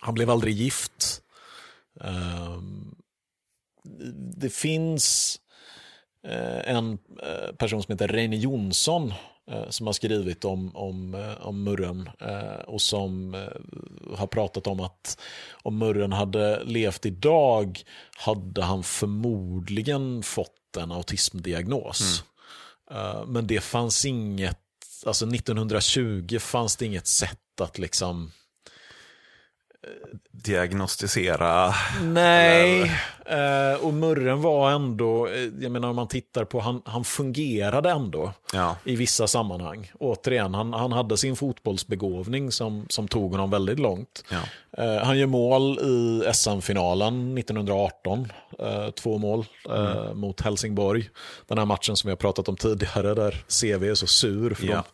Han blev aldrig gift. Ehm, Det finns eh, en eh, person som heter Reine Jonsson eh, som har skrivit om, om, om Murren och som har pratat om att om Murren hade levt idag hade han förmodligen fått en autismdiagnos. Eh, Men det fanns inget, alltså 1920 fanns det inget sätt att liksom Diagnostisera. Nej, eh, och Murren var ändå, eh, jag menar om man tittar på, han, han fungerade ändå Ja. i vissa sammanhang. Återigen, han, han hade sin fotbollsbegåvning som, som tog honom väldigt långt. Ja. Eh, han gör mål i SM-finalen 1918, eh, två mål eh, mot Helsingborg. Den här matchen som vi har pratat om tidigare där CV är så sur för Ja.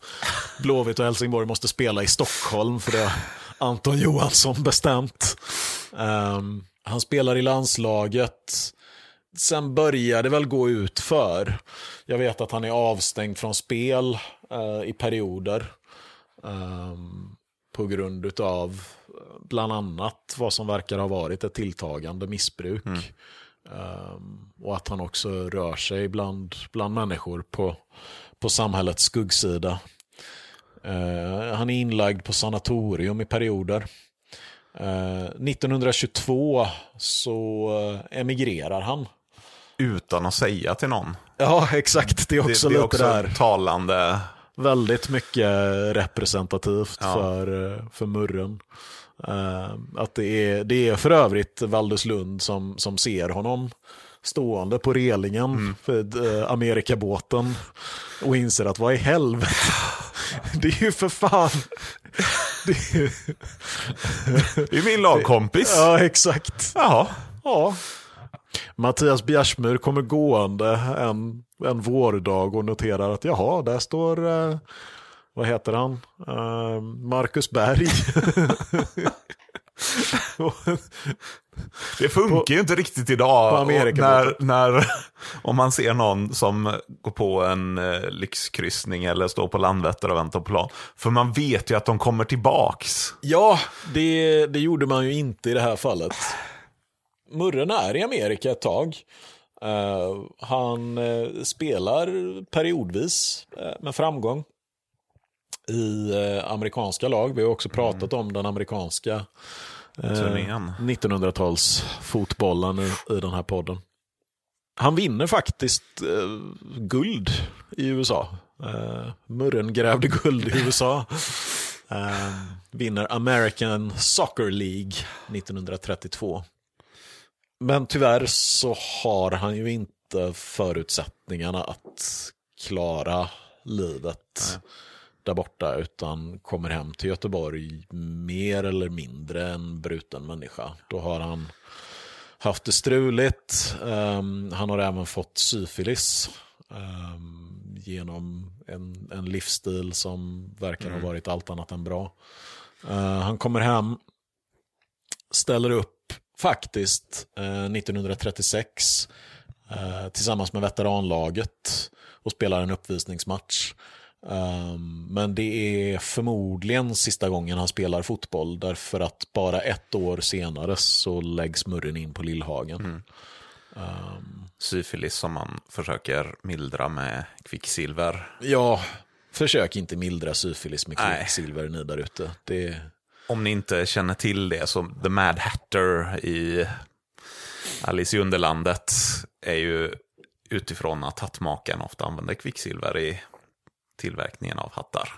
Blåvitt och Helsingborg måste spela i Stockholm för det Anton Johansson bestämt. Ehm, han spelar i landslaget. Sen börjar det väl gå ut för. Jag vet att han är avstängd från spel eh, i perioder. ehm, på grund av bland annat vad som verkar ha varit ett tilltagande missbruk. Ehm, och att han också rör sig bland, bland människor på, på samhällets skuggsida. Eh, han är inlagd på sanatorium i perioder. Eh, 1922 så eh, emigrerar han. Utan att säga till någon. Ja, exakt. Det är Det, också det är lite också där. talande. Väldigt mycket representativt Ja. för, för Murren. Eh, att det, är, det är för övrigt Valderslund som, som ser honom stående på relingen för eh, Amerikabåten och inser att vad i helvete, det är ju för fan... Det är, ju- Det är min lagkompis. ja, exakt. Jaha. Ja. Mattias Bjärsmyr kommer gående en, en vårdag och noterar att jaha, där står, eh, vad heter han, eh, Marcus Berg. Det funkar ju inte riktigt idag. på när, när, om man ser någon som går på en eh, lyxkryssning eller står på Landvetter och väntar på plan. För man vet ju att de kommer tillbaks. ja, det, det gjorde man ju inte i det här fallet. Murren är i Amerika ett tag. Eh, han eh, spelar periodvis eh, med framgång i amerikanska lag. Vi har också pratat om den amerikanska eh, Turnén. 1900-talsfotbollen i, i den här podden. Han vinner faktiskt eh, guld i USA. Eh, Murren grävde guld i USA. Eh, vinner American Soccer League 1932. Men tyvärr så har han ju inte förutsättningarna att klara livet där borta utan kommer hem till Göteborg mer eller mindre en bruten människa. Då har han haft det struligt. Ehm, han har även fått syfilis ehm, genom en, en livsstil som verkar ha varit allt annat än bra. Eh, han kommer hem, ställer upp faktiskt eh, 1936 eh, tillsammans med veteranlaget och spelar en uppvisningsmatch. Um, men det är förmodligen sista gången han spelar fotboll därför att bara ett år senare så läggs Murren in på Lillhagen. Syfilis som man försöker mildra med kvicksilver. Ja, försök inte mildra syfilis med Nej. kvicksilver ni där ute. Det, om ni inte känner till det, så The Mad Hatter i Alice i Underlandet är ju utifrån att hattmakaren ofta använder kvicksilver i tillverkningen av hattar.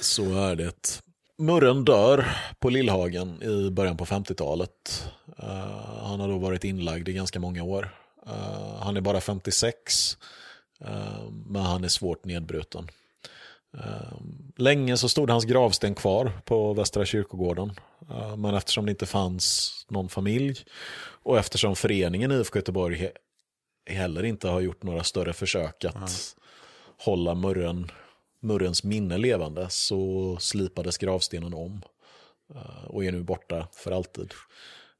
Så är det. Murren dör på Lillhagen i början på 50-talet. Uh, han har då varit inlagd i ganska många år. Uh, han är bara 56, uh, men han är svårt nedbruten. Länge så stod hans gravsten kvar på Västra kyrkogården. Men eftersom det inte fanns någon familj och eftersom föreningen IFK Göteborg heller inte har gjort några större försök att. Hålla murren, murrens minne levande så slipades gravstenen om eh, och är nu borta för alltid.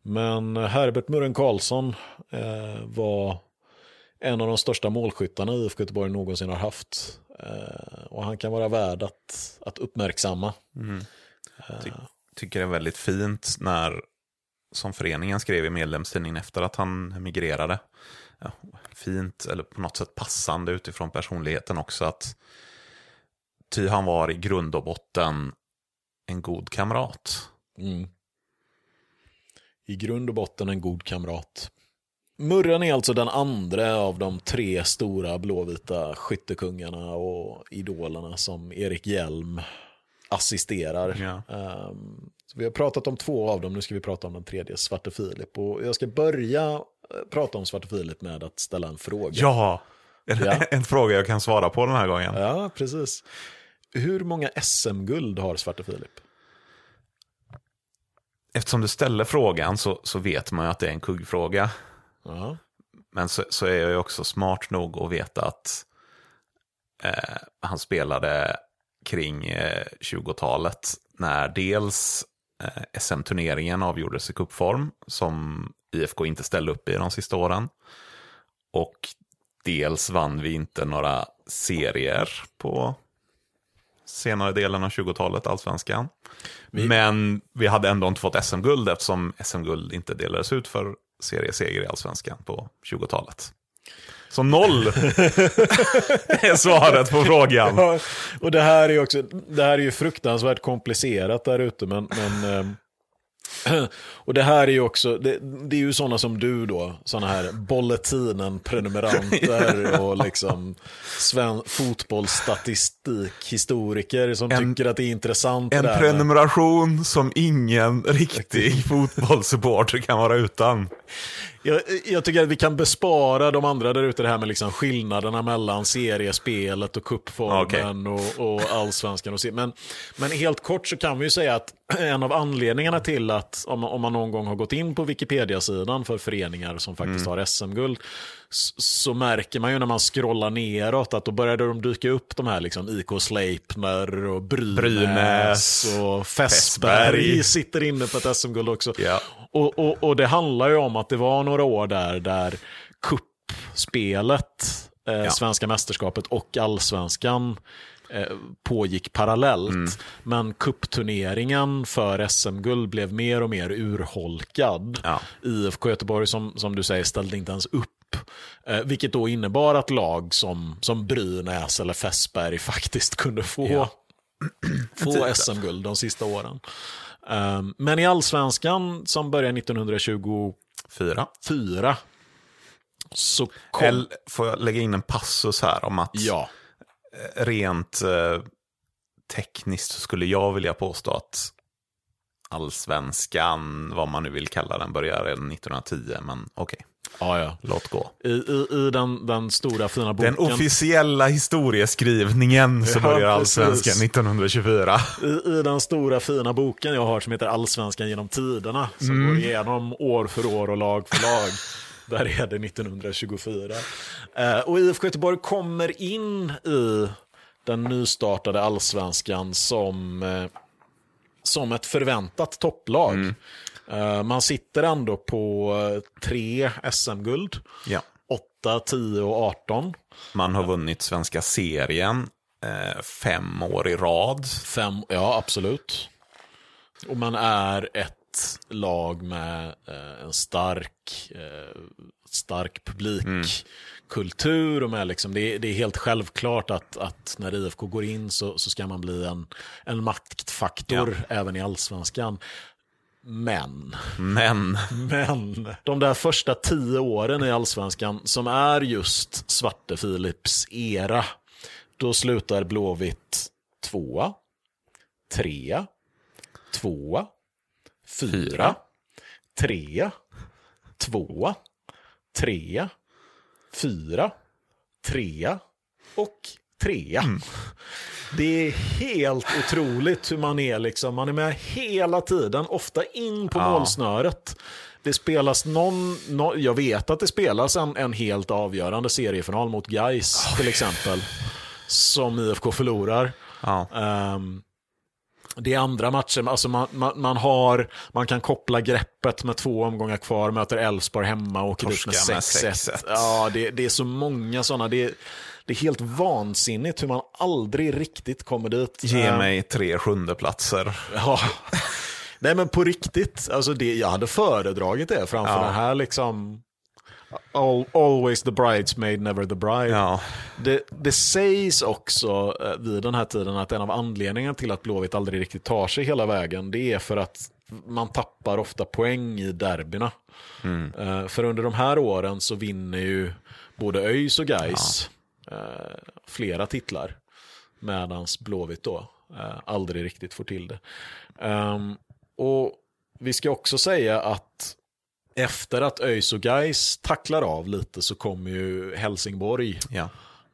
Men Herbert Murren Karlsson eh, var en av de största målskyttarna IFK Göteborg någonsin har haft. Eh, och han kan vara värd att, att uppmärksamma. Mm. Ty tycker det är väldigt fint när, som föreningen skrev i medlemstidningen efter att han emigrerade, ja, fint eller på något sätt passande utifrån personligheten också. att Ty han var i grund och botten en god kamrat. Mm. I grund och botten en god kamrat. Murren är alltså den andra av de tre stora blåvita skyttekungarna och idolerna som Erik Hjelm assisterar. Ja. Um, vi har pratat om två av dem, nu ska vi prata om den tredje, Svarte Filip. Och jag ska börja prata om Svarte Filip med att ställa en fråga. Ja, en, ja. en fråga jag kan svara på den här gången. Ja, precis. Hur många SM-guld har Svarte Filip? Eftersom du ställer frågan så, så vet man ju att det är en kuggfråga. Ja. Men så, så, är jag ju också smart nog att veta att eh, han spelade kring eh, 20-talet när dels eh, SM-turneringen avgjordes i kuppform som IFK inte ställde upp i de sista åren. Och dels vann vi inte några serier på senare delen av 20-talet, allsvenskan. Vi... Men vi hade ändå inte fått SM-guld eftersom SM-guld inte delades ut för serieseger i allsvenskan på 20-talet. Så noll är svaret på frågan. Ja, och det här är också, det här är ju fruktansvärt komplicerat där ute, men, men eh, Och det här är ju också, det, det är ju sådana som du då, sådana här Bolletinen-prenumeranter och liksom sven, fotbollsstatistikhistoriker som en, tycker att det är intressant. En prenumeration som ingen riktig fotbollssupporter kan vara utan. Jag, jag, tycker att vi kan bespara de andra där ute det här med liksom skillnaderna mellan seriespelet och kuppformen okay. och, och allsvenskan. Och. Men, men helt kort så kan vi ju säga att en av anledningarna till att om, om man någon gång har gått in på Wikipedia-sidan för föreningar som faktiskt mm. har SM-guld så märker man ju när man scrollar neråt att då började de dyka upp de här liksom IK Sleipner och Brynäs, Brynäs och Fässberg sitter inne på ett SM-guld också. Ja. Och, och, och, det handlar ju om att det var några år där, där kuppspelet, eh, ja. svenska mästerskapet och allsvenskan eh, pågick parallellt. Mm. Men kuppturneringen för SM-guld blev mer och mer urholkad. Ja. IFK Göteborg, som, som du säger, ställde inte ens upp Eh, vilket då innebar att lag som, som Brynäs eller Fässberg faktiskt kunde få, ja. få SM-guld de sista åren. Um, men i allsvenskan som började 1924 Fyra. så kom... Eller, får jag lägga in en passus här om att ja. Eh, rent eh, tekniskt skulle jag vilja påstå att allsvenskan, vad man nu vill kalla den, började redan 1910, men okej. Okay. Ja, ja. Låt gå. I, i, i den, den stora fina boken. Den officiella historieskrivningen så börjar ja, Allsvenskan 1924. I, I den stora fina boken jag har som heter Allsvenskan genom tiderna. Som mm. går igenom år för år och lag för lag. Där är det 1924. Eh, och IFK Göteborg kommer in i den nystartade allsvenskan som, eh, som ett förväntat topplag. Mm. Uh, man sitter ändå på uh, tre SM-guld. Ja. 8, 10 och 18. Man har vunnit svenska serien uh, fem år i rad. Fem, ja, absolut. Och man är ett lag med en stark, stark publik. Mm. och med liksom, det, är, det är helt självklart att, att när IFK går in så, så ska man bli en, en maktfaktor Ja. även i allsvenskan. Men, Men, men, de där första tio åren i allsvenskan som är just Svarte Philips era, då slutar Blåvitt tvåa, trea, tvåa, fyra, Fyra. trea, tvåa, trea, fyra, trea och trea. Det är helt otroligt hur man är liksom. Man är med hela tiden, ofta in på Ja. målsnöret. Det spelas någon, nå- jag vet att det spelas en, en helt avgörande seriefinal mot Gais till exempel. Som IFK förlorar. ja. Ehm, det är andra matcher, alltså man, man, man, har, man kan koppla greppet med två omgångar kvar, möter Elfsborg hemma och åker dit med Torska med 6-1. 6-1. Ja, det, det är så många sådana. Det, det är helt vansinnigt hur man aldrig riktigt kommer dit. Ge Ehm, mig tre sjundeplatser. Ja. Nej men på riktigt, alltså det, jag hade föredragit det framför Ja. den här liksom Al, Always the bridesmaid, never the bride. Ja, Det, det sägs också eh, vid den här tiden att en av anledningarna till att Blåvitt aldrig riktigt tar sig hela vägen det är för att man tappar ofta poäng i derbyna. Eh, För under de här åren så vinner ju både ÖIS och Gais eh, flera titlar. Medan Blåvitt då eh, aldrig riktigt får till det. Ehm, och vi ska också säga att efter att ÖIS och Gais tacklar av lite så kommer ju Helsingborg ja.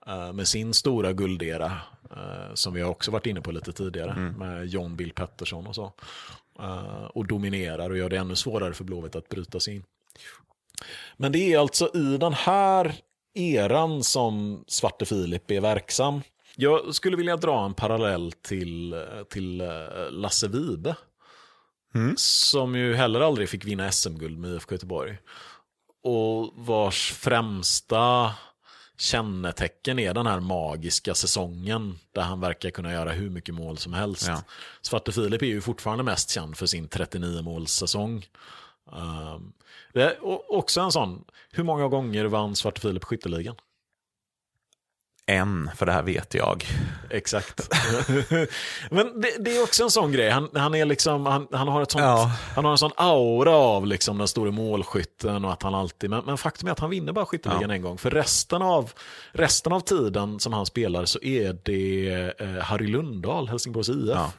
eh, med sin stora guldera. eh, som vi har också varit inne på lite tidigare. Mm. Med John Bill Pettersson och så. Eh, och dominerar och gör det ännu svårare för Blåvitt att bryta sig in. Men det är alltså i den här eran som Svarte Filip är verksam. Jag skulle vilja dra en parallell till, till eh, Lasse Vibe. Som ju heller aldrig fick vinna SM-guld med IFK Göteborg. Och vars främsta kännetecken är den här magiska säsongen där han verkar kunna göra hur mycket mål som helst. Ja. Svarte Filip är ju fortfarande mest känd för sin 39-målssäsong. Um, det är också en sån, hur många gånger vann Svarte Filip skytteligan? En, för det här vet jag. Exakt. Men det, det är också en sån grej. Han, han, är liksom, han, han, har ett sånt, Ja. han har en sån aura av liksom den stora målskytten och att han alltid... Men, men faktum är att han vinner bara skytteligan Ja. en gång. För resten av, resten av tiden som han spelar så är det eh, Harry Lundahl, Helsingborgs IF. Ja.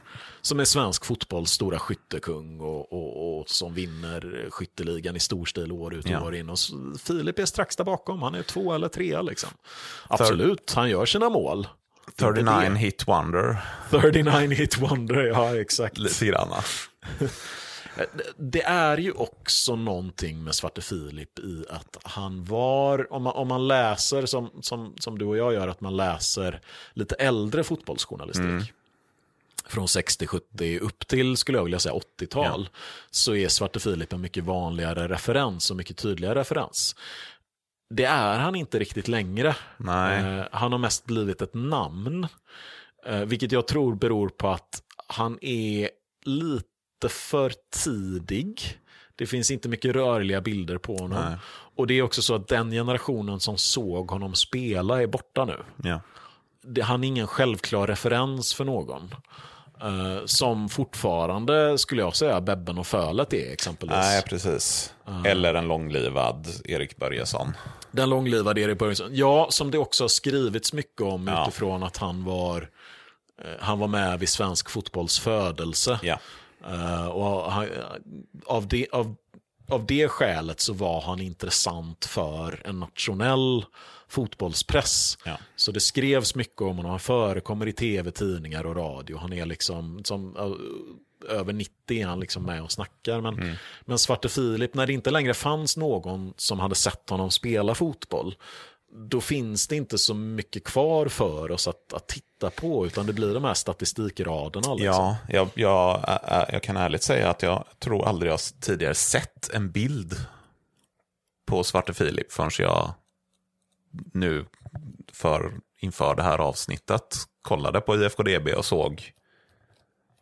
Som är svensk fotbolls stora skyttekung och, och, och som vinner skytteligan i stor stil år ut och Ja. år in. Och Filip är strax där bakom. Han är två eller trea liksom. Absolut, han gör sina mål. Inte 39 det. hit wonder, 39 hit wonder, ja exakt. lite grann. Det är ju också någonting med Svarte Filip i att han var, om man, om man läser som, som, som du och jag gör, att man läser lite äldre fotbollsjournalistik. Från 60-70 upp till, skulle jag vilja säga, 80-tal. Så är Svarte Filip en mycket vanligare referens och mycket tydligare referens. Det är han inte riktigt längre. Eh, han har mest blivit ett namn. Eh, vilket jag tror beror på att han är lite för tidig. Det finns inte mycket rörliga bilder på honom. Nej. Och det är också så att den generationen som såg honom spela är borta nu. Ja. Det, han är ingen självklar referens för någon. Eh, som fortfarande, skulle jag säga, Bebben och Fölet är exempelvis. Nej, precis. Eller en långlivad Erik Börjesson. Den långlivade Erik Börjesson. Ja, som det också har skrivits mycket om Ja. utifrån att han var, eh, han var med vid svensk fotbolls födelse. Ja. Eh, och han, av, det, av, av det skälet så var han intressant för en nationell fotbollspress. Ja. Så det skrevs mycket om honom. Han förekommer i tv, tidningar och radio. Han är liksom, som, över 90 är han liksom med och snackar. Men, men Svarte Filip, när det inte längre fanns någon som hade sett honom spela fotboll, då finns det inte så mycket kvar för oss att, att titta på, utan det blir de här statistikraderna. Liksom. Ja, jag, jag, jag kan ärligt säga att jag tror aldrig jag tidigare sett en bild på Svarte Filip förrän jag nu för, inför det här avsnittet kollade på IFKDB och såg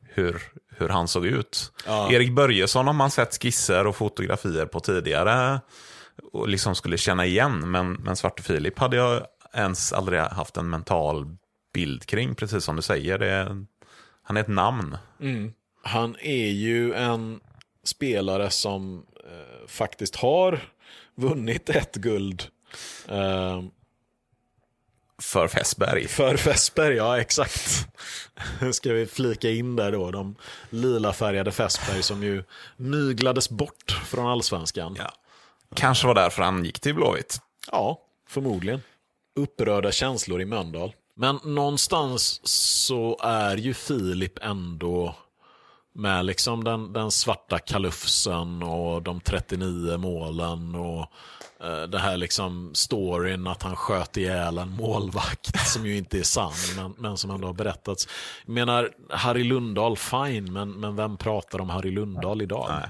hur, hur han såg ut. Ja. Erik Börjesson har man sett skisser och fotografier på tidigare. och liksom skulle känna igen. Men, men Svarte Filip hade jag ens aldrig haft en mental bild kring, precis som du säger. Det, han är ett namn. Mm. Han är ju en spelare som eh, faktiskt har vunnit ett guld. Eh, för Fässberg. För Fässberg, ja exakt. Ska vi flika in där då, de lila färgade Fässberg som ju myglades bort från allsvenskan. Ja. Kanske var därför han gick till Blåvitt. Ja, förmodligen. Upprörda känslor i Mölndal. Men någonstans så är ju Filip ändå med liksom den, den svarta kalufsen och de 39 målen och uh, det här liksom storyn att han sköt ihjäl en målvakt som ju inte är sann men, men som ändå har berättats. Jag menar, Harry Lundahl, fine, men, men vem pratar om Harry Lundahl idag? Nej.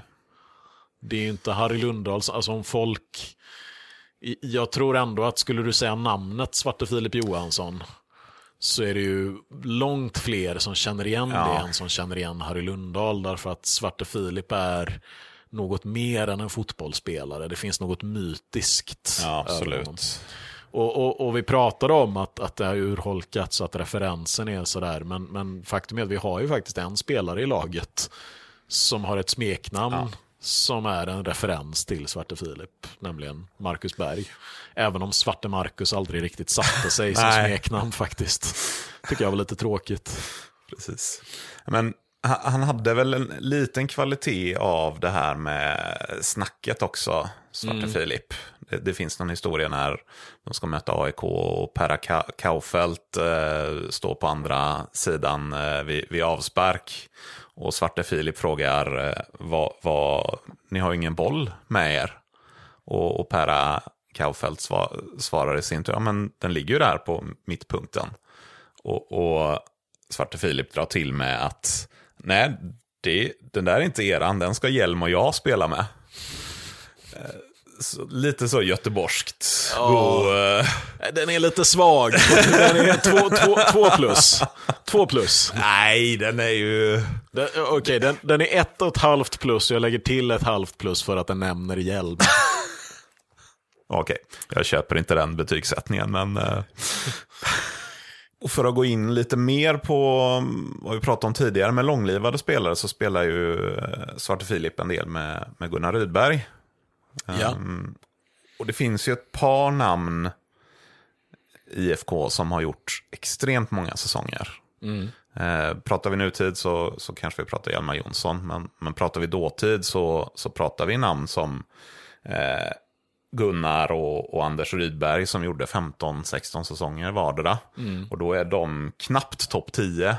Det är ju inte Harry Lundahl, alltså om folk... Jag tror ändå att skulle du säga namnet Svarte Filip Johansson så är det ju långt fler som känner igen Ja. det än som känner igen Harry Lundahl. Därför att Svarte Filip är något mer än en fotbollsspelare. Det finns något mytiskt. Ja, absolut. Och, och, och vi pratade om att, att det har urholkats, att referensen är sådär. Men, men faktum är att vi har ju faktiskt en spelare i laget som har ett smeknamn Ja. som är en referens till Svarte Filip, nämligen Marcus Berg. Även om Svarte Marcus aldrig riktigt satte sig som smeknamn faktiskt. Tycker jag var lite tråkigt. Precis. Men han hade väl en liten kvalitet av det här med snacket också, Svarte Filip. Det, det finns någon historia när de ska möta AIK och Perra Ka- Kaufelt eh, står på andra sidan eh, vid, vid avspark. Och Svarte Filip frågar, eh, vad, vad, ni har ju ingen boll med er. Och, och Perra Kaufelt sva, svarar i sin tur, ja men den ligger ju där på mittpunkten. Och, och Svarte Filip drar till med att nej, det, den där är inte eran, den ska Hjelm och jag spela med. Eh, Så, lite så göteborgskt. Ja. Och, eh, Den är lite svag. Den är två, två, två plus. Två plus. nej, den är ju... Den- Okej, den, den är ett och ett halvt plus. Jag lägger till ett halvt plus för att den nämner hjälm. Okej, jag köper inte den betygssättningen, men... Och för att gå in lite mer på mm, vad vi pratade om tidigare med långlivade spelare så spelar ju eh, Svarte Filip en del med, med Gunnar Rydberg. Ja. Ehm, och det finns ju ett par namn i IFK som har gjort extremt många säsonger. Eh, pratar vi nutid så, så kanske vi pratar Hjalmar Jonsson, men, men pratar vi dåtid så, så pratar vi namn som eh, Gunnar och, och Anders Rydberg som gjorde 15-16 säsonger vardera. Och då är de knappt topp 10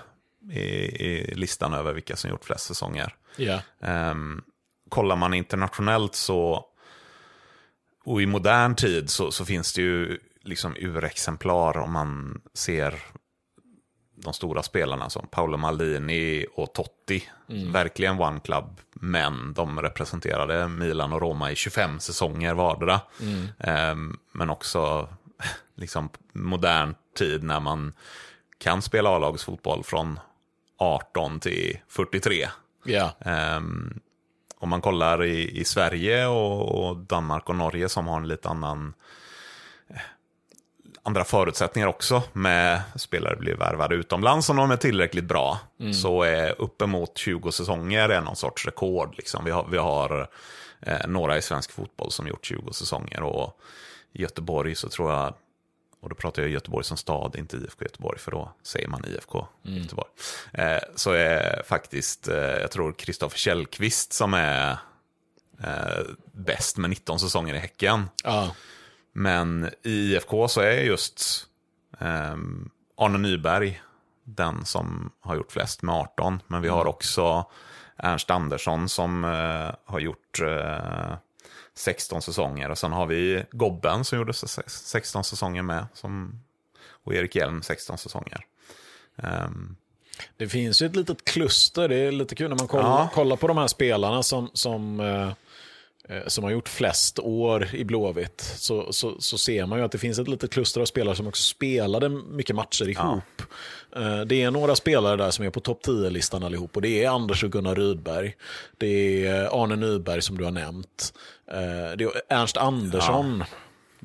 i, i listan över vilka som gjort flest säsonger. Ja. Um, kollar man internationellt så, och i modern tid så, så finns det ju liksom urexemplar om man ser de stora spelarna som Paolo Maldini och Totti. Verkligen one club, men de representerade Milan och Roma i 25 säsonger vardera. Ehm, men också liksom modern tid när man kan spela A-lagsfotboll från 18 till 43. Ja. Ehm, om man kollar i, i Sverige och, och Danmark och Norge som har en lite annan eh, andra förutsättningar också med spelare blir värvade utomlands om de är tillräckligt bra. Så är uppemot 20 säsonger är någon sorts rekord. Liksom. Vi har, vi har eh, några i svensk fotboll som gjort 20 säsonger och i Göteborg så tror jag och då pratar jag Göteborg som stad, inte IFK Göteborg, för då säger man IFK Göteborg. Eh, så är faktiskt, eh, jag tror Kristoffer Källqvist som är eh, bäst med 19 säsonger i Häcken. Ja. Men i IFK så är just eh, Arne Nyberg den som har gjort flest med 18. Men vi har också Ernst Andersson som eh, har gjort eh, 16 säsonger. Och sen har vi Gobben som gjorde se- 16 säsonger med. Som, och Erik Hjelm 16 säsonger. Ehm, Det finns ju ett litet kluster. Det är lite kul när man kollar, Ja. kollar på de här spelarna som, som eh, som har gjort flest år i Blåvitt så, så, så ser man ju att det finns ett litet kluster av spelare som också spelade mycket matcher ihop. Eh, Det är några spelare där som är på topp 10-listan allihop och det är Anders och Gunnar Rydberg. Det är Arne Nyberg som du har nämnt. Eh, Det är Ernst Andersson var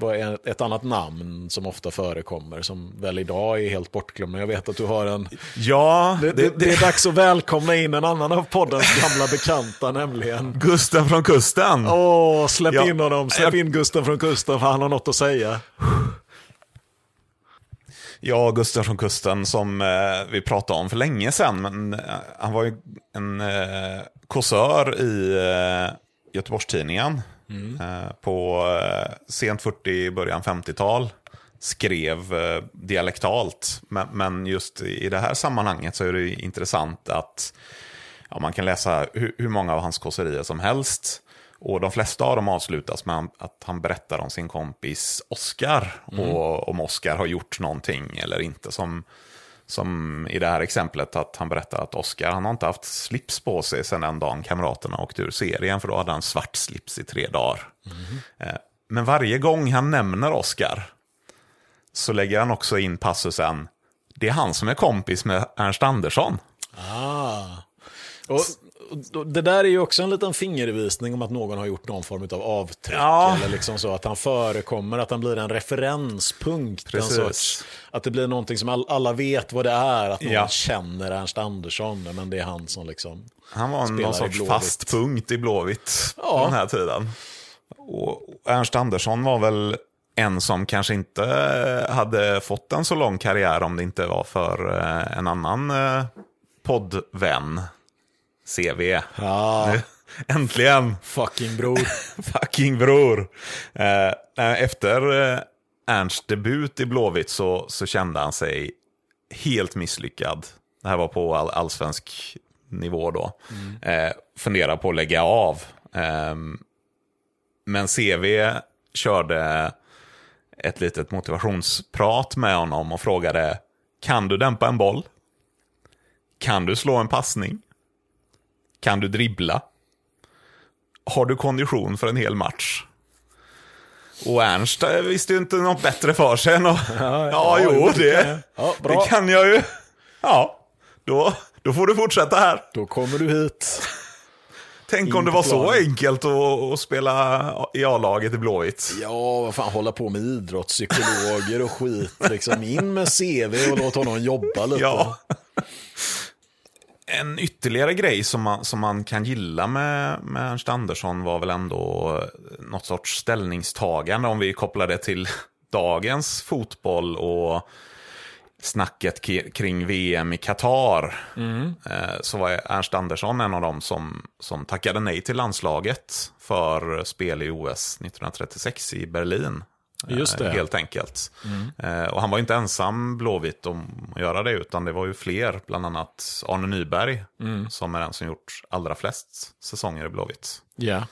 ett- ett annat namn som ofta förekommer som väl idag är helt bortglömd. Men jag vet att du har en... Ja, Det, det, det är dags att välkomna in en annan av poddens gamla bekanta nämligen. Gusten från kusten. Åh, släpp Ja. in honom. Släpp in Gusten från kusten för han har något att säga. Ja, Gustav från kusten som eh, vi pratade om för länge sedan. Men eh, han var ju en eh, kåsör i eh, Göteborgstidningen. Eh, på eh, sent 40, början 50-tal. Skrev eh, dialektalt. Men, just i det här sammanhanget så är det intressant att ja, man kan läsa hur, många av hans kåserier som helst. Och de flesta av dem avslutas med att han berättar om sin kompis Oscar. Och om Oscar har gjort någonting eller inte. Som, som i det här exemplet att han berättar att Oscar han har inte haft slips på sig sedan den dagen kamraterna åkte ur serien. För då hade han svart slips i tre dagar. Eh, Men varje gång han nämner Oscar så lägger han också in passusen. Det är han som är kompis med Ernst Andersson. Ah. Och det där är ju också en liten fingervisning om att någon har gjort någon form av avtryck. Ja. Eller liksom så att han förekommer, att han blir en referenspunkt. Precis. En sorts, att det blir någonting som all, alla vet vad det är. Att någon Ja. känner Ernst Andersson, men det är han som liksom... Han var någon sorts fast punkt i Blåvitt Ja. på den här tiden. Och Ernst Andersson var väl en som kanske inte hade fått en så lång karriär om det inte var för eh, en annan eh, poddvän, CV. Ja, Äntligen! fucking bror. Fucking bror! Eh, efter eh, Ernsts debut i Blåvitt så, så kände han sig helt misslyckad. Det här var på all, allsvensk nivå då. Eh, funderade på att lägga av. Ehm, men CV körde ett litet motivationsprat med honom och frågade Kan du dämpa en boll? Kan du slå en passning? Kan du dribbla? Har du kondition för en hel match? Och Ernst eh, visste ju inte något bättre för sig än att, ja, ja, jo, jo, det. Ja, det kan jag ju. Ja, då, då får du fortsätta här. Då kommer du hit. Tänk om det var så enkelt att, att spela i A-laget i Blåvitt. Ja, vad fan, hålla på med idrottspsykologer och skit. Liksom in med CV och låt honom jobba lite. Ja. En ytterligare grej som man, som man kan gilla med, med Ernst Andersson var väl ändå något sorts ställningstagande om vi kopplar det till dagens fotboll och snacket kring VM i Qatar. Eh, Så var Ernst Andersson en av dem som, som tackade nej till landslaget för spel i OS 1936 i Berlin. Eh, Just det. Helt enkelt. Eh, Och han var inte ensam Blåvitt om att göra det, utan det var ju fler, bland annat Arne Nyberg, som är den som gjort allra flest säsonger i Blåvitt. Ja.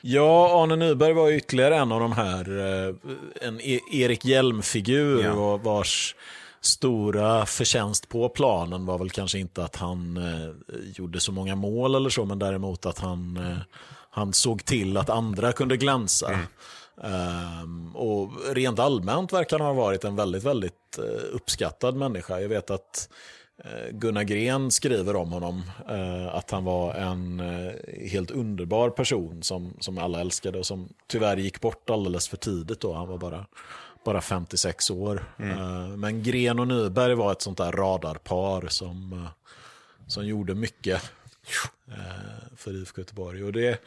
Ja, Arne Nyberg var ytterligare en av de här, eh, en E- Erik Hjelm-figur och vars stora förtjänst på planen var väl kanske inte att han eh, gjorde så många mål eller så, men däremot att han, eh, han såg till att andra kunde glänsa. Ehm, och rent allmänt verkar han ha varit en väldigt, väldigt eh, uppskattad människa. Jag vet att eh, Gunnar Gren skriver om honom, eh, att han var en eh, helt underbar person som, som alla älskade och som tyvärr gick bort alldeles för tidigt då. Han var bara, bara 56 år. Eh, men Gren och Nyberg var ett sånt där radarpar som, eh, som gjorde mycket för IFK Göteborg. Och det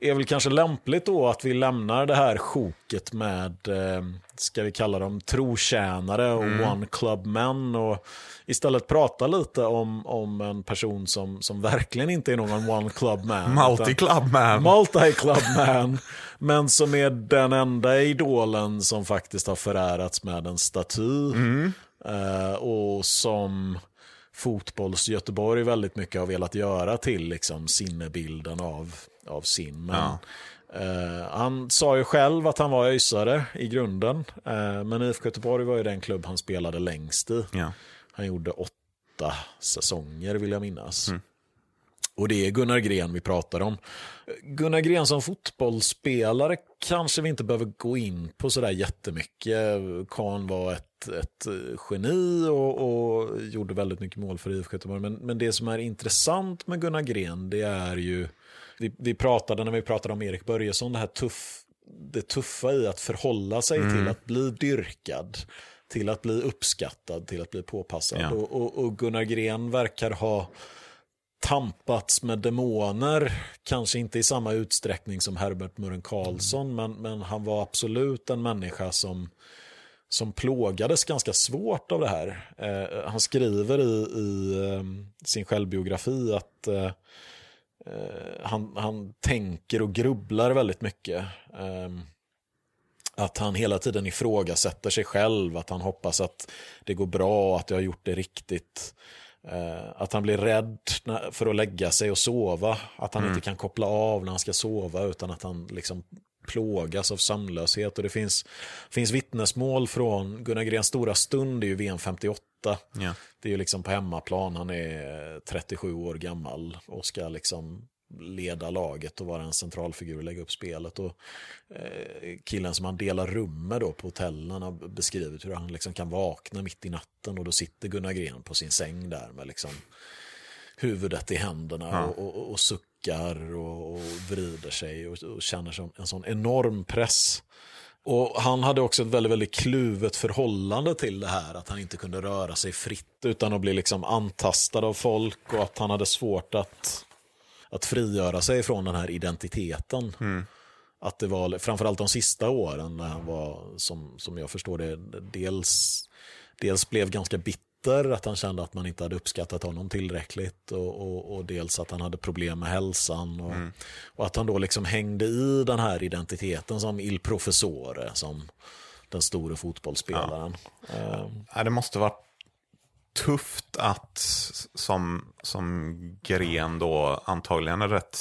är väl kanske lämpligt då att vi lämnar det här sjoket med, eh, ska vi kalla dem trotjänare och one club men och istället prata lite om, om en person som, som verkligen inte är någon one club man. Multi-club man. Multi-club man. Men som är den enda idolen som faktiskt har förärats med en staty. Eh, och som fotbolls-Göteborg väldigt mycket har velat göra till liksom, sinnebilden av, av sin. Men, Ja. eh, han sa ju själv att han var öisare i grunden. Eh, men IFK Göteborg var ju den klubb han spelade längst i. Ja. Han gjorde åtta säsonger vill jag minnas. Och det är Gunnar Gren vi pratar om. Gunnar Gren som fotbollsspelare kanske vi inte behöver gå in på sådär jättemycket. Kahn var ett, ett geni och, och, gjorde väldigt mycket mål för IFK Göteborg. Men, men det som är intressant med Gunnar Gren det är ju, vi, vi pratade när vi pratade om Erik Börjesson, det här tuff, det tuffa i att förhålla sig mm. till att bli dyrkad till att bli uppskattad, till att bli påpassad. Ja. Och, och, och, Gunnar Gren verkar ha tampats med demoner, kanske inte i samma utsträckning som Herbert Murren Karlsson, mm. men, men han var absolut en människa som, som plågades ganska svårt av det här. Eh, han skriver i, i eh, sin självbiografi att eh, eh, han, han tänker och grubblar väldigt mycket. Ehm, att han hela tiden ifrågasätter sig själv, att han hoppas att det går bra, att jag har gjort det riktigt. Eh, att han blir rädd för att lägga sig och sova. Att han mm. inte kan koppla av när han ska sova utan att han liksom plågas av sömnlöshet. Och det finns, finns vittnesmål från Gunnar Grens stora stund, är ju VM 58. Ja. Det är ju liksom på hemmaplan, han är 37 år gammal och ska liksom leda laget och vara en centralfigur och lägga upp spelet. Och, eh, killen som han delar rum med då på hotellen har beskrivit hur han liksom kan vakna mitt i natten och då sitter Gunnar Gren på sin säng där med liksom huvudet i händerna ja. och, och, och, suckar och, och vrider sig och, och känner som en sån enorm press. Och Han hade också ett väldigt, väldigt kluvet förhållande till det här. Att han inte kunde röra sig fritt utan att bli liksom antastad av folk och att han hade svårt att att frigöra sig från den här identiteten. Mm. Att det var, framförallt de sista åren när han var, som, som jag förstår det, dels, dels blev ganska bitter, att han kände att man inte hade uppskattat honom tillräckligt och, och, och dels att han hade problem med hälsan och, mm. och, att han då liksom hängde i den här identiteten som il professore, som den store fotbollsspelaren. Ja. Uh, det måste varit tufft att som, som gren då antagligen är rätt,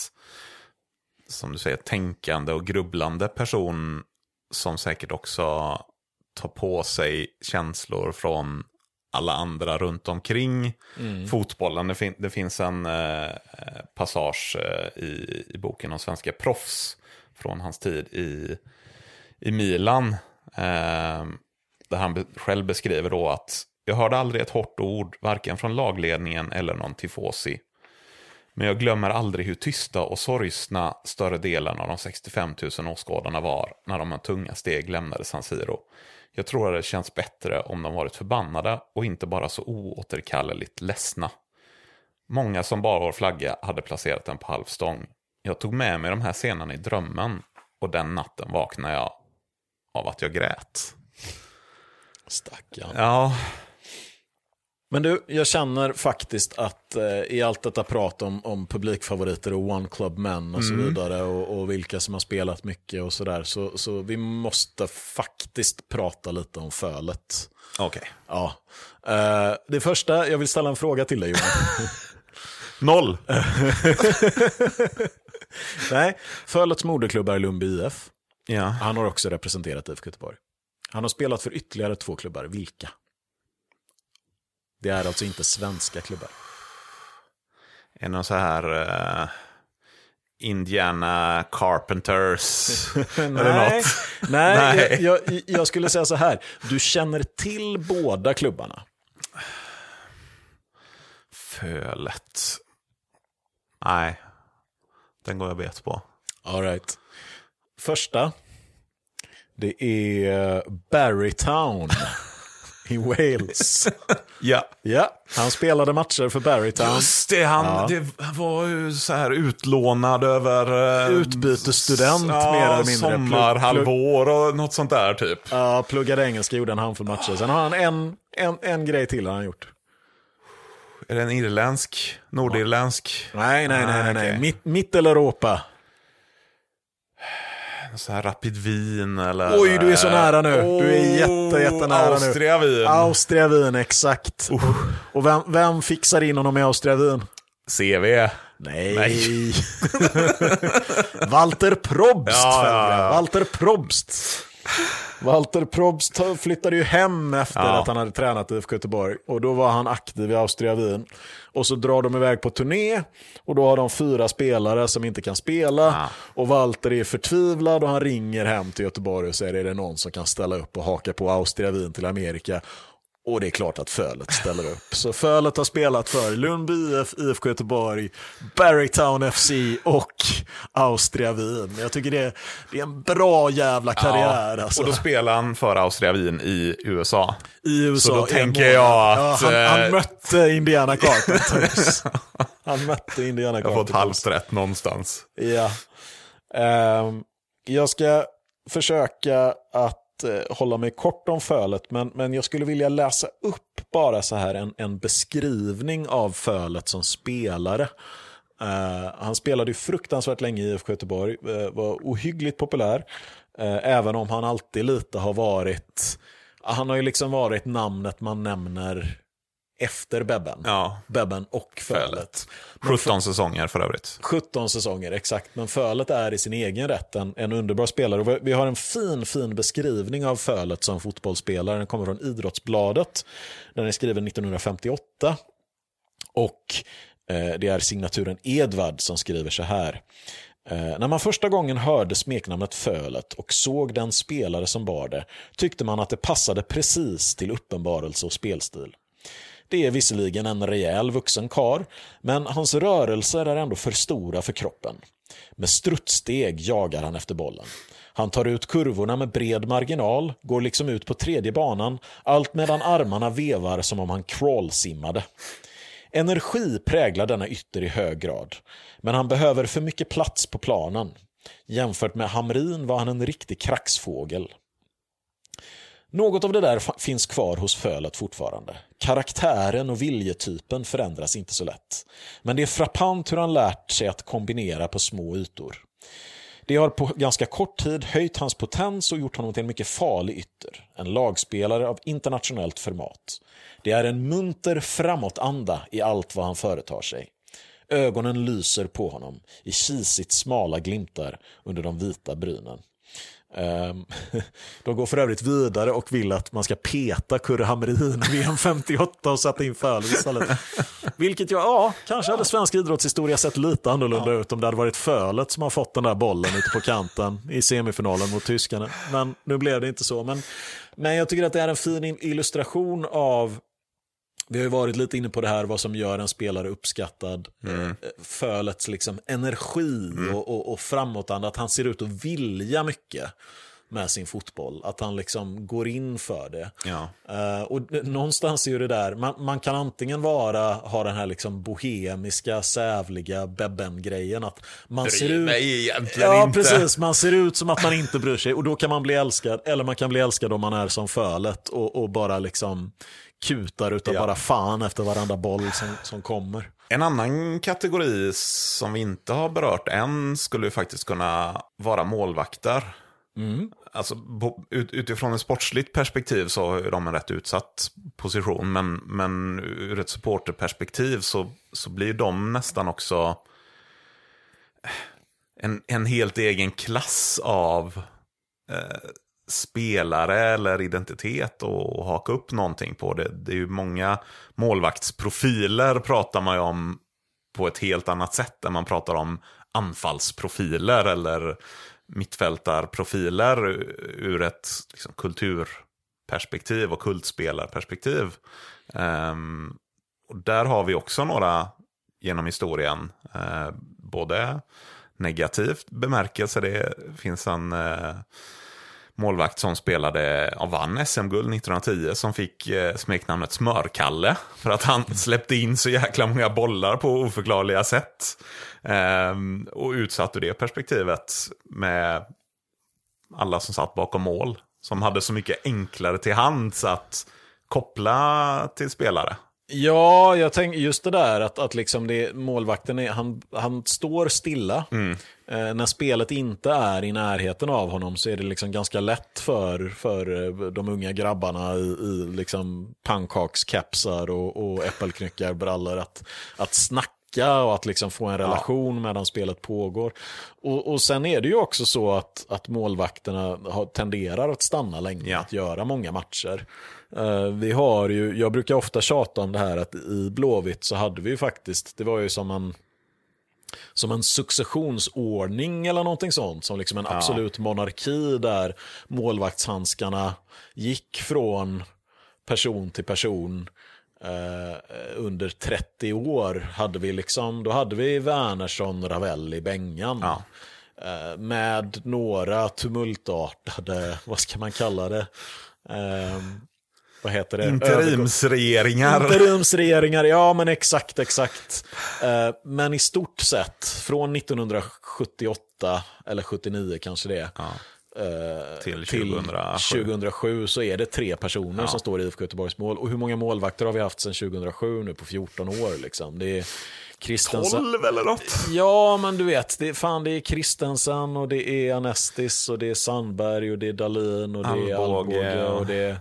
som du säger, tänkande och grubblande person som säkert också tar på sig känslor från alla andra runt omkring mm. fotbollen. Det, fin det, finns en eh, passage eh, i, i boken om svenska proffs från hans tid i, i Milan. Eh, där han be själv beskriver då att jag hörde aldrig ett hårt ord, varken från lagledningen eller någon tifosi. Men jag glömmer aldrig hur tysta och sorgsna större delen av de 65 000 åskådarna var när de med tunga steg lämnade San Siro. Jag tror att det känns bättre om de varit förbannade och inte bara så oåterkalleligt ledsna. Många som bar vår flagga hade placerat den på halvstång. Jag tog med mig de här scenerna i drömmen och den natten vaknade jag av att jag grät. Stackarn. Ja, men du, jag känner faktiskt att eh, i allt detta prat om, om publikfavoriter och one club men och så mm. vidare och, och, vilka som har spelat mycket och sådär så, så vi måste faktiskt prata lite om fölet. Okej. Okay. Ja. Eh, det första, jag vill ställa en fråga till dig Johan. Noll. Nej, Fölets moderklubb är Lundby IF. Ja. Han har också representerat IFK Göteborg. Han har spelat för ytterligare två klubbar, vilka? Det är alltså inte svenska klubbar. Är någon så här uh, Indiana Carpenters? eller något? nej, nej. Jag, jag, jag, skulle säga så här. Du känner till båda klubbarna. Fölet. Nej, den går jag bet på. All right. Första. Det är Barrytown i Wales. ja. ja. Han spelade matcher för Barrytown. Just det, han ja. det var ju så här utlånad över... Eh, Utbytesstudent ja, mer eller mindre. Sommarhalvår och något sånt där typ. Ja, pluggade engelska, gjorde en handfull matcher. Sen har han en, en, en grej till han gjort. Är det en irländsk? Nordirländsk? Nej, nej, nej, nej, nej. Ah, Mitt, mitt eller Europa så här Rapid Wien eller... Oj, du är så nära nu. Oh, du är jätte, jättenära nu. Austria Wien. Austria Wien, exakt. Uh. Och vem, vem fixar in honom i Austria Wien? CV. Nej. Nej. Walter Probst. Ja, ja, ja. Walter Probst. Walter Probst flyttade ju hem efter att han hade tränat i IFK Göteborg. Och då var han aktiv i Austria Wien. Och så drar de iväg på turné. Och då har de fyra spelare som inte kan spela. Ja. Och Walter är förtvivlad och han ringer hem till Göteborg och säger är det någon som kan ställa upp och haka på Austria Wien till Amerika. Och det är klart att Fölet ställer upp. Så Fölet har spelat för Lundby IF, IFK Göteborg, Barrytown FC och Austria Wien. Jag tycker det är, det är en bra jävla karriär. alltså. Och då spelar han för Austria Wien i USA. I USA. Så då tänker jag att, Ja, han, han eh, mötte Indiana Carpenters. han mötte Indiana Jag har fått Carpenters. halvt rätt någonstans. Ja. Ehm, jag ska försöka att eh, hålla mig kort om fölet, men, men jag skulle vilja läsa upp bara så här en, en beskrivning av fölet som spelare. Uh, han spelade ju fruktansvärt länge i IFK Göteborg, uh, var ohyggligt populär, uh, även om han alltid lite har varit, han har ju liksom varit namnet man nämner efter Bebben. Ja, Bebben och Fölet. Fölet. 17 säsonger för övrigt. 17 säsonger, exakt. Men Fölet är i sin egen rätt en, en underbar spelare. Och vi- har en fin, fin beskrivning av Fölet som fotbollsspelare. Den kommer från Idrottsbladet. Den är skriven 1958. Och eh, det är signaturen Edvard som skriver så här. Eh, när man första gången hörde smeknamnet Fölet och såg den spelare som bar det tyckte man att det passade precis till uppenbarelse och spelstil. Det är visserligen en rejäl vuxen kar, men hans rörelser är ändå för stora för kroppen. Med strutssteg jagar han efter bollen. Han tar ut kurvorna med bred marginal, går liksom ut på tredje banan, allt medan armarna vevar som om han crawlsimmade. Energi präglar denna ytter i hög grad, men han behöver för mycket plats på planen. Jämfört med Hamrin var han en riktig kraxfågel. Något av det där finns kvar hos Fölet fortfarande. Karaktären och viljetypen förändras inte så lätt. Men det är frappant hur han lärt sig att kombinera på små ytor. Det har på ganska kort tid höjt hans potens och gjort honom till en mycket farlig ytter. En lagspelare av internationellt format. Det är en munter framåtanda i allt vad han företar sig. Ögonen lyser på honom i kisigt smala glimtar under de vita brynen. Ehm, de går för övrigt vidare och vill att man ska peta Kurre Hamrin i VM 58 och sätta in Fölet istället. Vilket jag, ja, kanske hade svensk idrottshistoria sett lite annorlunda ut om det hade varit Fölet som har fått den där bollen ute på kanten i semifinalen mot tyskarna. Men nu blev det inte så. Men, men jag tycker att det är en fin in- illustration av vi har ju varit lite inne på det här, vad som gör en spelare uppskattad. Eh, Fölets liksom energi och, och, och framåtanda, att han ser ut att vilja mycket med sin fotboll. Att han liksom går in för det. Ja. Eh, och någonstans är ju det där, man, man kan antingen vara, ha den här liksom bohemiska, sävliga Bebben-grejen. Att man ser ut... mig egentligen Ja, inte. precis. Man ser ut som att man inte bryr sig och då kan man bli älskad. Eller man kan bli älskad om man är som Fölet och, och bara liksom kutar utav Ja. bara fan efter varenda boll som, som kommer. En annan kategori som vi inte har berört än skulle ju faktiskt kunna vara målvakter. Alltså, på, ut, utifrån ett sportsligt perspektiv så är de en rätt utsatt position. Men, men ur ett supporterperspektiv så, så blir de nästan också en, en helt egen klass av eh, spelare eller identitet och haka upp någonting på. Det, det är ju många målvaktsprofiler pratar man ju om på ett helt annat sätt än man pratar om anfallsprofiler eller mittfältarprofiler ur ett liksom, kulturperspektiv och kultspelarperspektiv. Um, och där har vi också några genom historien, uh, både negativt bemärkelse, det finns en uh, målvakt som spelade, ja, vann SM-guld 1910 som fick eh, smeknamnet Smörkalle för att han släppte in så jäkla många bollar på oförklarliga sätt. Ehm, och utsatt ur det perspektivet med alla som satt bakom mål. Som hade så mycket enklare till hands att koppla till spelare. Ja, jag tänker just det där att, att liksom det, målvakten är, han, han står stilla. Eh, när spelet inte är i närheten av honom så är det liksom ganska lätt för, för eh, de unga grabbarna i, i liksom pannkakskepsar och, och äppelknyckarbrallor att, att snacka och att liksom få en relation ja. medan spelet pågår. Och, och sen är det ju också så att, att målvakterna har, tenderar att stanna länge, ja. att göra många matcher. Uh, vi har ju, jag brukar ofta tjata om det här att i Blåvitt så hade vi ju faktiskt, det var ju som en som en successionsordning eller någonting sånt. Som liksom en absolut monarki där målvaktshandskarna gick från person till person Uh, under 30 år hade vi liksom, då hade vi Wernersson, Ravelli, Bengan. Ja. Uh, med några tumultartade, vad ska man kalla det? Uh, vad heter det? Interimsregeringar. Interimsregeringar, ja men exakt, exakt. men i stort sett, från 1978, eller 79 kanske det är, ja. Eh, till 2007. till 2007. så är det tre personer ja. som står i IFK Göteborgs mål. Och hur många målvakter har vi haft sedan 2007 nu på 14 år? Liksom? Det är Kristensen. 12 eller något? Ja, men du vet, det är, fan, det är Kristensen och det är Anestis och det är Sandberg och det är Dalin och det är Alvbåge. Och det,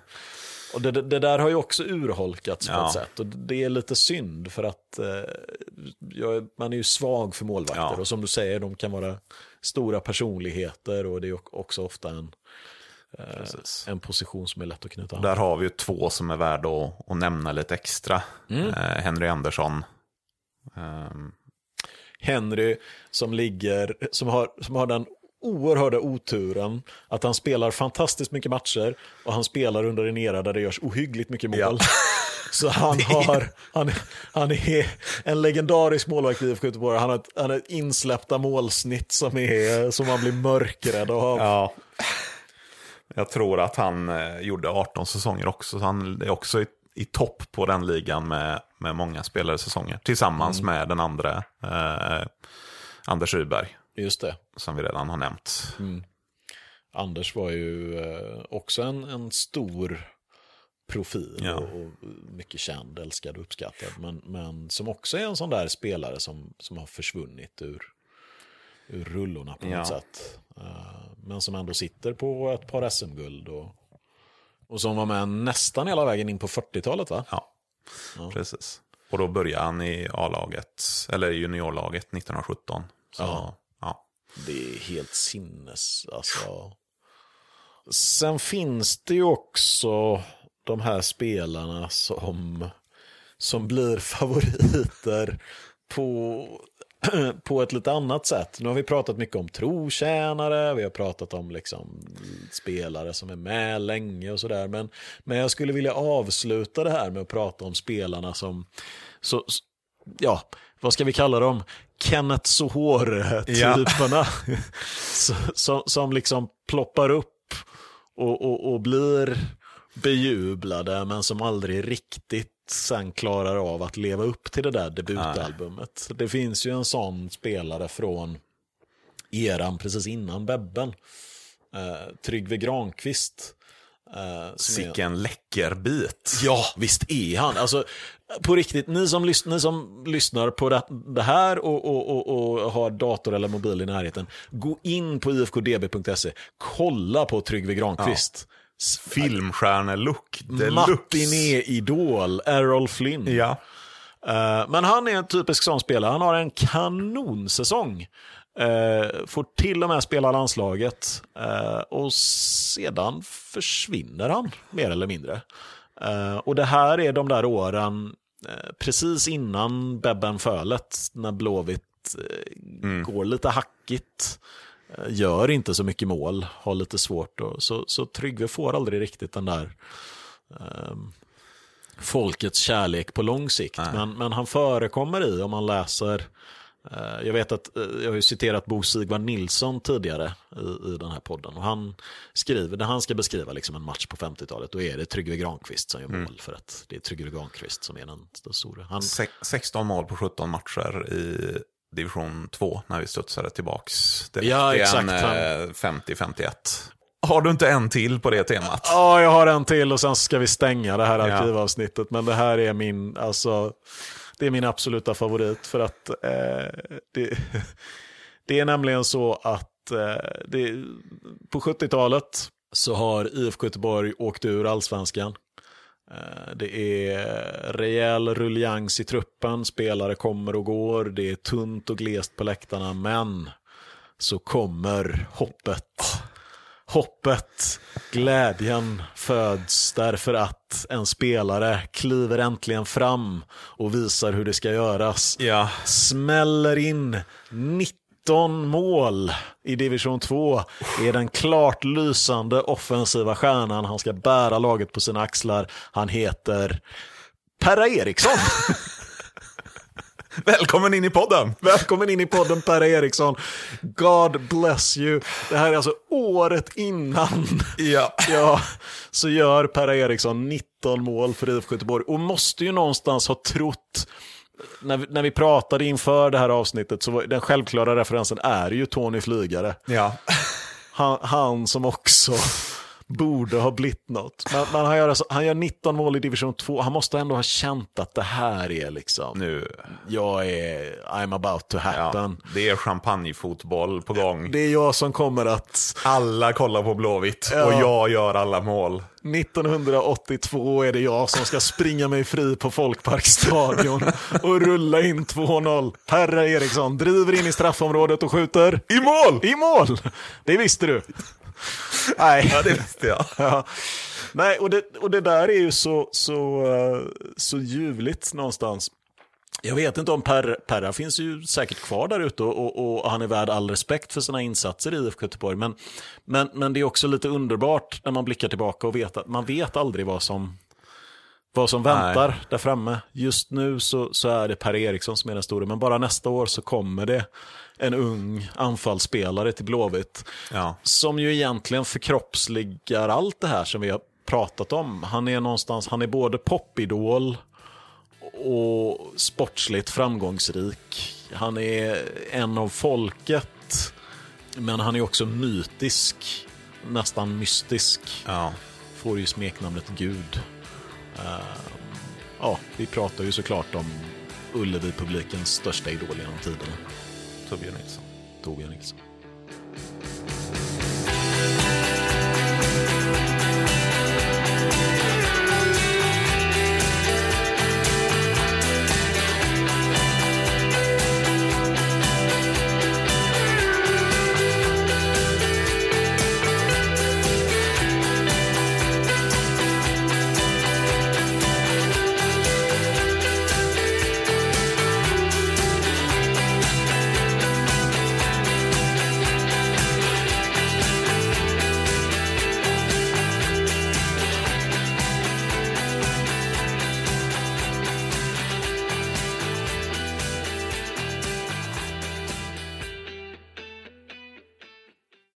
och det, det, där har ju också urholkats ja. på ett sätt. Och det är lite synd för att eh, man är ju svag för målvakter. Ja. Och som du säger, de kan vara stora personligheter och det är också ofta en, eh, en position som är lätt att knyta an. Där har vi ju två som är värda att, att nämna lite extra. Mm. Eh, Henry Andersson. Um. Henry som ligger, som har, som har den oerhörda oturen att han spelar fantastiskt mycket matcher och han spelar under en era där det görs ohyggligt mycket mål. Ja. Så han, har, han, han är en legendarisk målvakt i IFK Göteborg. Han har, ett, han har ett insläppta målsnitt som, är, som man blir mörkrädd av. Ja. Jag tror att han eh, gjorde 18 säsonger också, så han är också i, i topp på den ligan med, med många spelare säsonger. Tillsammans mm. med den andra, eh, Anders Ryberg. Just det. Som vi redan har nämnt. Mm. Anders var ju eh, också en, en stor profil ja. och, mycket känd, älskad och uppskattad. Men, men som också är en sån där spelare som, som har försvunnit ur, ur rullorna på något sätt. Uh, men som ändå sitter på ett par SM-guld och, och som var med nästan hela vägen in på 40-talet va? Ja, ja. precis. Och då började han i A-laget, eller juniorlaget 1917. Så, ja. Det är helt sinnes, alltså. Sen finns det ju också de här spelarna som, som blir favoriter på, på ett lite annat sätt. Nu har vi pratat mycket om trotjänare, vi har pratat om liksom spelare som är med länge och sådär. Men, men jag skulle vilja avsluta det här med att prata om spelarna som, så, ja, vad ska vi kalla dem? Kenneth Sohor-typerna. Ja. som, som liksom ploppar upp och, och, och blir bejublade men som aldrig riktigt sen klarar av att leva upp till det där debutalbumet. Nej. Det finns ju en sån spelare från eran precis innan Bebben. Uh, Tryggve Granqvist. Uh, Sicken är... läcker bit. Ja, visst är han. Alltså, på riktigt, ni som, lys ni som lyssnar på det, här och, och, och, och, har dator eller mobil i närheten, gå in på ifkdb.se, kolla på Tryggve Granqvist. Ja. Filmstjärnelook Matiné-idol, Errol Flynn. Ja. Uh, men han är en typisk sån spelare. Han har en kanonsäsong. Uh, får till och med spela landslaget. Uh, och sedan försvinner han, mer eller mindre. och det här är de där åren precis innan Bebben Fölet, när Blåvitt mm. går lite hackigt. Eh, gör inte så mycket mål, har lite svårt. Och, så, så Tryggve får aldrig riktigt den där eh, folkets kärlek på lång sikt. Men, men han förekommer i, om man läser, eh, jag vet att eh, jag har ju citerat Bo Sigvard Nilsson tidigare i, i den här podden. Och han skriver, när han ska beskriva liksom en match på 50-talet, då är det Tryggve Granqvist som gör mm. mål. Mm. För att det är Tryggve Granqvist som är den, den stora. Han... 16 mål på 17 matcher i division 2 när vi studsade tillbaks. Det ja, exakt. 50-51. Eh, har du inte en till på det temat? Ja, jag har en till och sen ska vi stänga det här arkivavsnittet. Men det här är min, alltså, det är min absoluta favorit. För att eh, det, det, är nämligen så att eh, det, på 70-talet så har IFK Göteborg åkt ur allsvenskan. Eh, det är rejäl ruljangs i truppen, spelare kommer och går, det är tunt och glest på läktarna, men så kommer hoppet. Hoppet, glädjen föds därför att en spelare kliver äntligen fram och visar hur det ska göras. Ja. Smäller in 19 mål i division 2. Är den klart lysande offensiva stjärnan. Han ska bära laget på sina axlar. Han heter Perra Eriksson. Välkommen in i podden! Välkommen in i podden Perra Eriksson. God bless you. Det här är alltså året innan. Ja. Ja, så gör Perra Eriksson 19 mål för IFK Göteborg och måste ju någonstans ha trott när vi, när vi pratade inför det här avsnittet så var den självklara referensen är ju Tony Flygare. Ja. Han, han som också borde ha blivit något. Men, men han, gör alltså, han gör 19 mål i division 2. Han måste ändå ha känt att det här är liksom, Nu. jag är, I'm about to Ja. happen. Det är champagnefotboll på gång. Det är jag som kommer att Alla kollar på Blåvitt Ja. och jag gör alla mål. 1982 är det jag som ska springa mig fri på Folkparkstadion och rulla in 2-0. Perra Eriksson driver in i straffområdet och skjuter. I mål! I mål! Det visste du. Nej. Ja, det visste jag. Ja. Nej, och det, och det där är ju så, så, eh, så ljuvligt någonstans. Jag vet inte om per, Perra finns ju säkert kvar där ute och, och, och han är värd all respekt för sina insatser i IFK Göteborg. Men, men, men det är också lite underbart när man blickar tillbaka och vet att man vet aldrig vad som, vad som väntar där framme. Just nu så, så är det Per Eriksson som är den stora, men bara nästa år så kommer det en ung anfallsspelare till Blåvitt Ja. som ju egentligen förkroppsligar allt det här som vi har pratat om. Han är någonstans, han är både popidol och sportsligt framgångsrik. Han är en av folket, men han är också mytisk, nästan mystisk. Ja. Får ju smeknamnet Gud. Eh, ja, vi pratar ju såklart om Ullevi-publikens största idol genom tiderna, to bio Nilsson. To Nilsson.